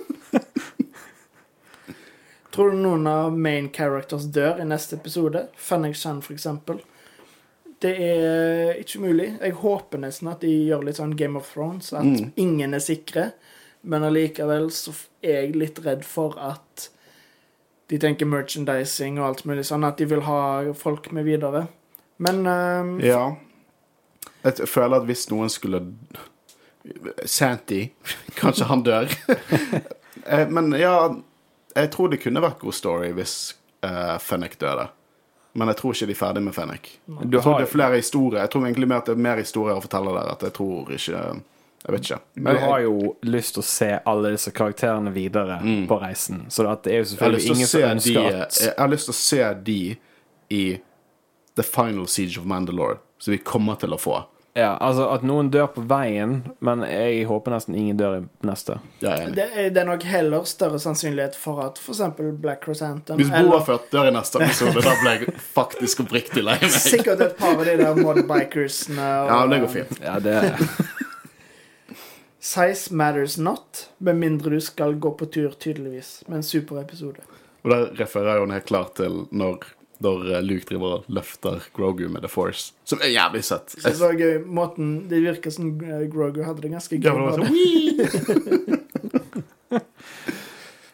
Tror du noen av main characters dør i neste episode? Fennec Shan, for eksempel. Det er ikke mulig. Jeg håper nesten at de gjør litt sånn Game of Thrones, at Mm. ingen er sikre. Men allikevel så er jeg litt redd for at de tenker merchandising og alt mulig sånn, at de vil ha folk med videre. Men um, Ja. Jeg føler at hvis noen skulle Santy Kanskje han dør. Eh, Men ja, jeg tror det kunne vært god story hvis uh, Fennec døde. Men jeg tror ikke de er ferdig med Fennec. Du Jeg tror har, det er flere historier. Jeg tror egentlig mer at det er mer historier å fortelle der. At jeg tror ikke Jeg vet ikke. du har jo lyst til å se alle disse karakterene videre på reisen. Så det er jo har selvfølgelig ingen som ønsker de, at jeg har lyst til å se de i The Final Siege of Mandalore, som vi kommer til å få. Ja, altså at noen dør på veien, men jeg håper nesten ingen dør i neste. Er det er, det er nok heller større sannsynlighet for at f.eks. Black Chrysanthemum Hvis eller Boa Fett dør i neste episode, da ble jeg faktisk oppriktig lei meg. sikkert et par av de der modbikersene og Ja, det går fint. Ja, det Size matters not, med mindre du skal gå på tur, tydeligvis. Med en super episode. Og der refererer hun helt klart til når, når eh, Luke driver og løfter Grogu med The Force. Som er jævlig søtt. Så det var gøy. Måten Det virker som eh, Grogu hadde det ganske Ja, gøy. men det.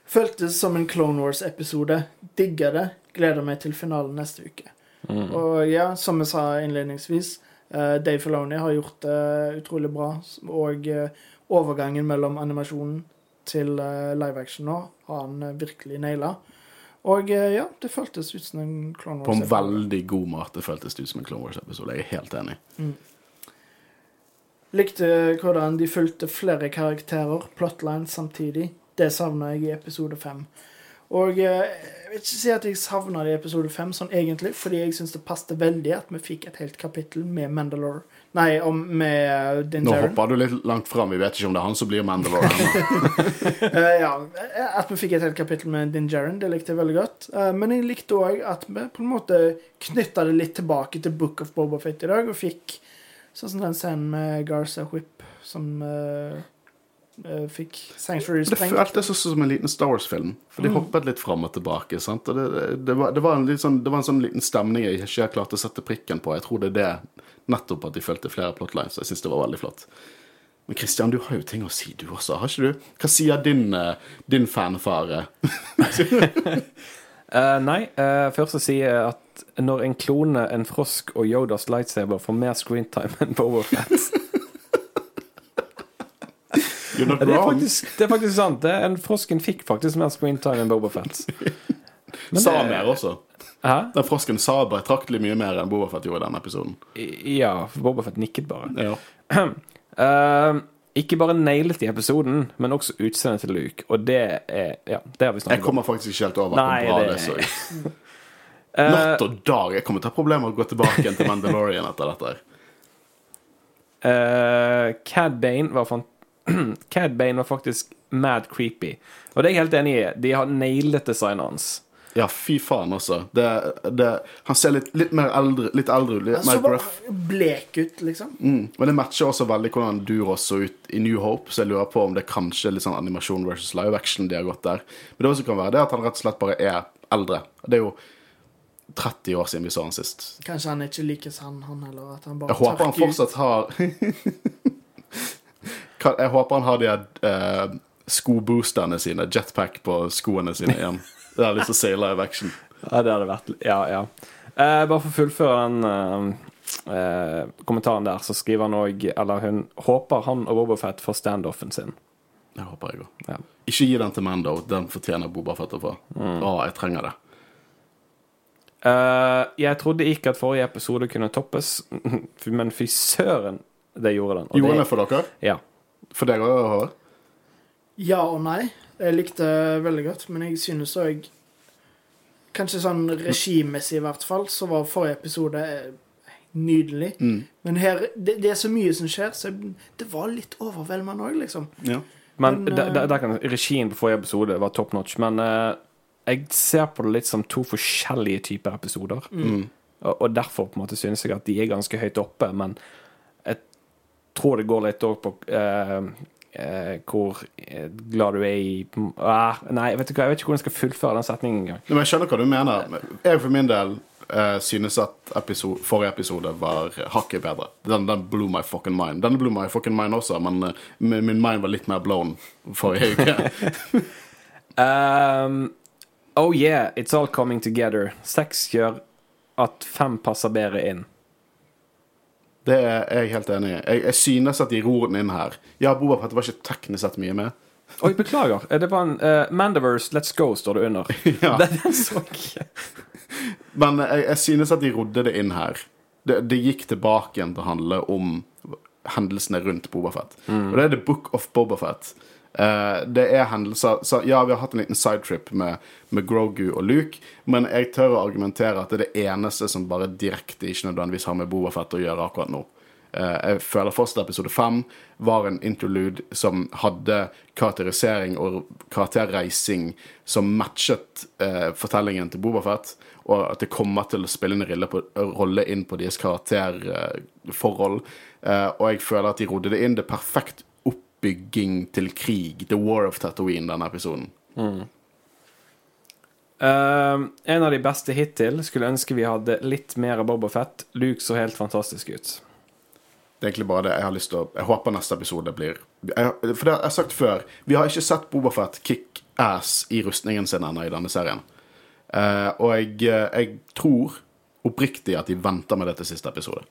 Føltes som en Clone Wars-episode. Digga det. Gleder meg til finalen neste uke. Og ja, som jeg sa innledningsvis, uh, Dave Filoni har gjort det utrolig bra. Og uh, overgangen mellom animasjonen til live action nå har han virkelig naila. Og eh, ja, det føltes ut som en Clone Wars. På en veldig god måte føltes det ut som en Clone Wars-episode. Jeg er helt enig. Likte hvordan de fulgte flere karakterer, plotlines samtidig. Det savna jeg i episode fem. Og eh, jeg vil ikke si at jeg savna det i episode fem, sånn egentlig, fordi jeg syns det passet veldig at vi fikk et helt kapittel med Mandalore Nei, om, med Din Nå hoppa du litt langt fram. Vi vet ikke om det er han som blir Mandalore ennå. Eh, ja, at vi fikk et helt kapittel med Din Jaren, det likte jeg veldig godt. Uh, men jeg likte òg at vi på en måte knytta det litt tilbake til Book of Boba Fett i dag, og fikk sånn som den scenen med Garza Whip som uh, eh, fikk Sanctuary Det føltes også som en liten Star Wars-film. For de hoppet litt fram og tilbake. Sant? Og det, det, var, det, var sånn, det var en sånn liten stemning jeg ikke har klart å sette prikken på. Jeg tror det er det nettopp at de fulgte flere plotlines. Jeg syns det var veldig flott. Men Christian, du har jo ting å si, du også, har ikke du? Hva sier din, eh, din fanfare? uh, nei, uh, først sier jeg at når en klone, en frosk og Yodas lightsaber får mer screentime enn Boba Fett You're not det, er faktisk, det er faktisk sant. Det, en frosken fikk faktisk mer screentime enn Boba Fett. Sa mer også. Hæ? Den frosken sa betraktelig mye mer enn Boba Fett gjorde i den episoden. Ja, for Boba Fett nikket bare. Ja. uh, ikke bare nailet i episoden, men også utseendet til Luke. Og det er Ja, det har vi Jeg snakket om. kommer faktisk ikke helt over Nei, hvor bra det, det- så ut. Eh, Natt og dag. Jeg kommer til å ha problemer med å gå tilbake til Mandalorian etter dette. Eh, Cad Bane var fant Cad Bane var faktisk mad creepy. Og det er jeg helt enig i. De har nailet designet hans. Ja, fy faen, altså. Det, det, han ser litt, litt mer eldre litt eldre ut. Han så bare blek ut, liksom. Mm. Men det matcher også veldig hvordan Duros så ut i New Hope, så jeg lurer på om det er kanskje litt sånn animasjon versus live action de har gått der. Men det også kan være det at han rett og slett bare er eldre. Det er jo 30 år siden vi så han sist. Kanskje han ikke like sann, han heller. At han bare Jeg håper han fortsatt har Jeg håper han har de her eh, skoboosterne sine, jetpack på skoene sine igjen. Det har jeg lyst til å se live action. Ja, det hadde vært Ja, ja. Eh, bare for å fullføre den eh, eh, kommentaren der, så skriver han òg Eller hun håper han og Bobafett får standoffen sin. Det håper jeg òg. Ja. Ikke gi den til Mando. Den fortjener Boba Fett å få. Mm. Å, jeg trenger det. Eh, jeg trodde ikke at forrige episode kunne toppes, men fy søren, det gjorde den. Og Gjorde den det, det for dere? ja. For deg òg, Håvard? Ja og nei. Jeg likte det veldig godt, men jeg synes òg Kanskje sånn regimessig, i hvert fall, så var forrige episode eh, nydelig. Mm. Men her det, det er så mye som skjer, så det var litt overveldende òg, liksom. Ja. Men Men, der, eh, der, der kan regien på forrige episode var top notch. Men uh, jeg ser på det litt som to forskjellige typer episoder. Mm. Og, og derfor på en måte synes jeg at de er ganske høyt oppe, men jeg tror det går litt òg på eh, eh, hvor eh, glad du er i ah, Nei, vet du hva, jeg vet ikke hvordan jeg skal fullføre den setningen engang. Men jeg skjønner hva du mener. Jeg for min del eh, synes at episode, forrige episode var hakket bedre. Den, den blew my fucking mind. Den blew my fucking mind også, men eh, min, min mind var litt mer blown forrige uke. Um, oh yeah, it's all coming together. Sex gjør at fem passer bedre inn. Det er jeg helt enig i. Jeg, jeg synes at de ror den inn her. Ja, Boba Fett var ikke teknisk sett mye med. Oi, beklager. Det var en uh, Mandiverse Let's Go, står det under. Ja. Den, så ikke. Men jeg, jeg synes at de rodde det inn her. Det, det gikk tilbake igjen til å handle om hendelsene rundt Boba Fett. Og det er The Book of Boba Eh, det er hendelser så, Ja, vi har hatt en liten sidetrip med, med Grogu og Luke, men jeg tør å argumentere at det er det eneste som bare direkte ikke nødvendigvis har med Boba Fett å gjøre akkurat nå. Uh, jeg føler fortsatt episode fem var en interlude som hadde karakterisering og karakterreising som matchet uh, fortellingen til Boba Fett, og at det kommer til å spille en rille på, rolle inn på deres karakterforhold. Uh, og jeg føler at de rodde det inn. Det er perfekt oppbygging til krig. The War of Tatooine, denne episoden. Um, en av de beste hittil. Skulle ønske vi hadde litt mer av Boba Fett. Luke så helt fantastisk ut. Det er egentlig bare det jeg har lyst til å Jeg håper neste episode blir jeg, For det har jeg sagt før, vi har ikke sett Bobafett kick ass i rustningen sin ennå i denne serien. Uh, og jeg, eh, jeg tror oppriktig at de venter med det til siste episode.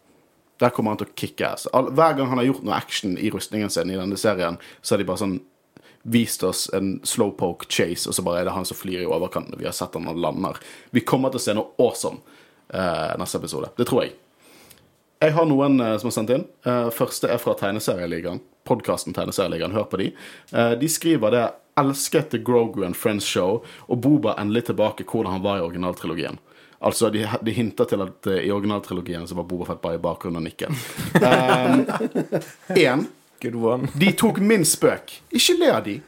Der kommer han til å kicke ass. Hver gang han har gjort noe action i rustningen sin i denne serien, så har de bare sånn vist oss en slowpoke chase, og så bare er det han som flyr i overkanten. Vi har sett han og lander. Vi kommer til å se noe awesome uh, neste episode. Det tror jeg. Jeg har noen uh, som har sendt inn. Uh, første er fra Tegneserieligaen. Podkasten Tegneserieligaen. Hør på de. De skriver det 'Elsket The Grogu and Friends Show', og Boba endelig tilbake hvordan han var i originaltrilogien. Altså, de, de hinter til at uh, i originaltrilogien så var Boba Fett bare i bakgrunnen og nikket. Én. Good one. De tok min spøk. Ikke le av de.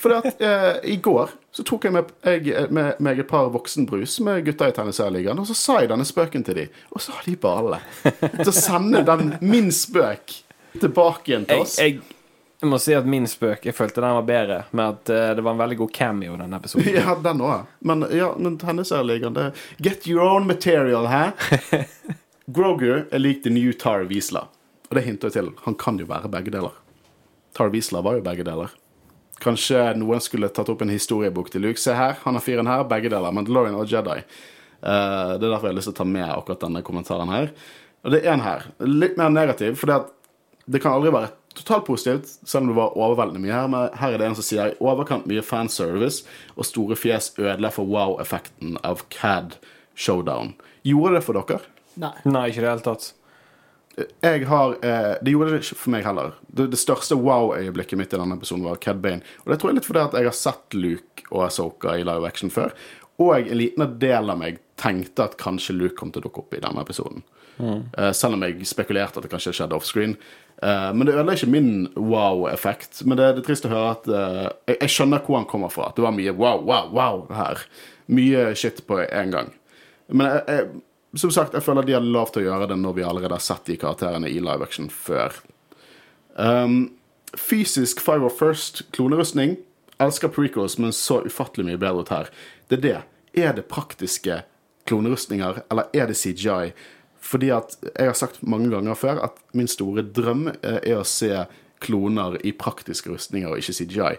For at, uh, i går så tok jeg med, jeg, med med et par voksenbrus med gutta i Tennisærligaen, og så sa jeg denne spøken til de, og så har de bare alle Så sende den min spøk tilbake igjen til oss. jeg, jeg må si at min spøk Jeg følte den var bedre, med at eh, det var en veldig god cameo i denne episoden. Ja, den òg. Men ja, men Tegneserieligaen det Get your own material, hæ? Grogu er lik the new Tar Wiesla. Og det hinter jeg til. Han kan jo være begge deler. Tar Wiesla var jo begge deler. Kanskje noen skulle tatt opp en historiebok til Luke. Se her, han har fyren her, begge deler. Mandalorian og Jedi. Eh, det er derfor jeg har lyst til å ta med akkurat denne kommentaren her. Og det er en her. Litt mer negativ, for det kan aldri være totalt positivt, selv om det var overveldende mye her. Men her er det en som sier i overkant mye fanservice, og store fjes ødela for wow-effekten av CAD Showdown. Gjorde det for dere? Nei. Nei, ikke i det hele tatt. Jeg har, eh, Det gjorde det ikke for meg heller. Det, det største wow-øyeblikket mitt i denne episoden var Cad Bane. Og det tror jeg litt fordi at jeg har sett Luke og Asoka i live action før. Og en liten del av meg tenkte at kanskje Luke kom til å dukke opp i denne episoden. Eh, selv om jeg spekulerte at det kanskje skjedde offscreen. Uh, men det ødela ikke min wow-effekt. Men det, er trist å høre at uh, jeg, jeg skjønner hvor han kommer fra. Det var mye wow, wow, wow her. Mye shit på en gang. Men jeg, jeg, som sagt, jeg føler de har lov til å gjøre det når vi allerede har sett de karakterene i live action før. Um, fysisk Five of First klonerustning. Elsker prequels, men så ufattelig mye bedre ut her. Det er det. Er det praktiske klonerustninger, eller er det CGI? Fordi at jeg har sagt mange ganger før at min store drøm eh, er å se kloner i praktiske rustninger og ikke CGI.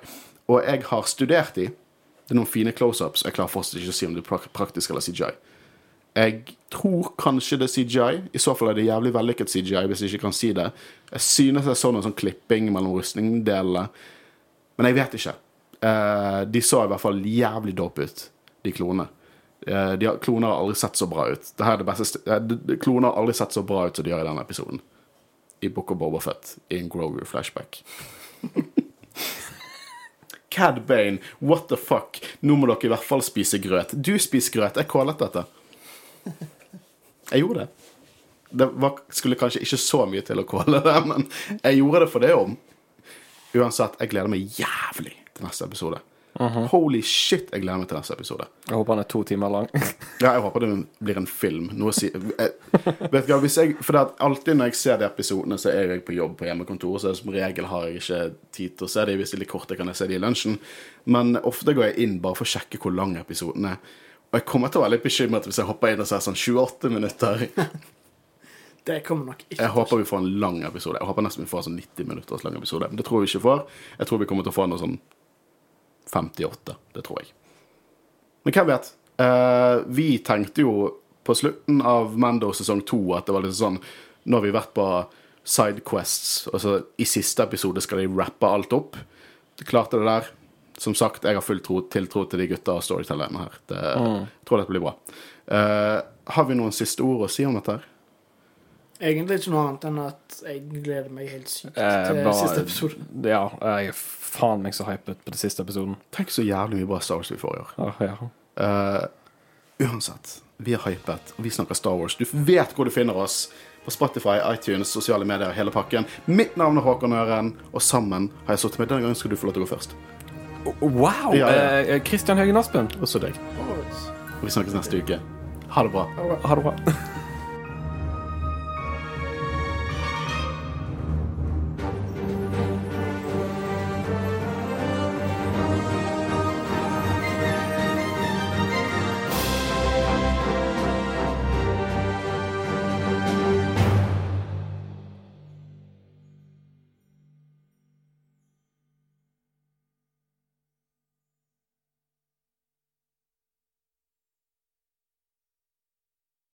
Og jeg har studert de. Det er noen fine close-ups. Jeg klarer fortsatt ikke å si om det er praktisk eller CGI. Jeg tror kanskje det er CGI. I så fall er det jævlig vellykket CGI, hvis jeg ikke kan si det. Jeg synes jeg så noen sånn klipping mellom rustningdelene, men jeg vet ikke. Eh, de så i hvert fall jævlig dope ut, de klonene. Eh, de har, kloner har aldri sett så bra ut. Dette er det beste eh, Kloner har aldri sett så bra ut som de gjør i denne episoden. I Book of Bobafett, i en Grogu-flashback. Cad Bane, what the fuck? Nå må dere i hvert fall spise grøt. Du spiser grøt. Jeg kålet dette. Jeg gjorde det. Det var, skulle kanskje ikke så mye til å kåle det, men jeg gjorde det for det om. Uansett, jeg gleder meg jævlig til neste episode. Holy shit, jeg gleder meg til neste episode. Jeg håper den er to timer lang. Ja, jeg håper det blir en film. Noe si jeg, Vet du hva, hvis jeg For det er alltid når jeg ser de episodene, så er jeg på jobb på hjemmekontoret, så som regel har jeg ikke tid til å se de. Hvis det er litt korte, kan jeg se de i lunsjen. Men ofte går jeg inn bare for å sjekke hvor lang episoden er. Og jeg kommer til å være litt bekymret hvis jeg hopper inn og ser sånn 28 minutter. Det kommer nok ikke Jeg håper vi får en lang episode. Jeg håper nesten vi får en sånn 90 minutters lang episode. Men det tror vi ikke får. Jeg tror vi kommer til å få noe sånn 58. Det tror jeg. Men hvem vet? Uh, vi tenkte jo på slutten av Mando sesong to at det var litt sånn Nå har vi vært på Sidequests, og så i siste episode skal de rappe alt opp. De klarte det der. Som sagt, jeg har full tro, tiltro til de gutta og storytellerne her. Det, Jeg tror dette blir bra. Uh, har vi noen siste ord å si om dette? her? Egentlig ikke noe annet enn at jeg gleder meg helt sykt Eh, til bare- siste episode. Ja, jeg er faen meg så hypet på den siste episoden. Tenk så jævlig mye bra Star Wars vi får i år. Ah, ja. uh, uansett, vi er hypet, og vi snakker Star Wars. Du vet hvor du finner oss. På Spotify, iTunes, sosiale medier, hele pakken. Mitt navn er Håkon Øren, og sammen har jeg sittet med. Denne gangen skal du få lov til å gå først. Wow! Ja, ja. Eh, Christian Høgen Aspen. Også deg. Og vi snakkes neste uke. Ha det bra. det bra. Ha det bra.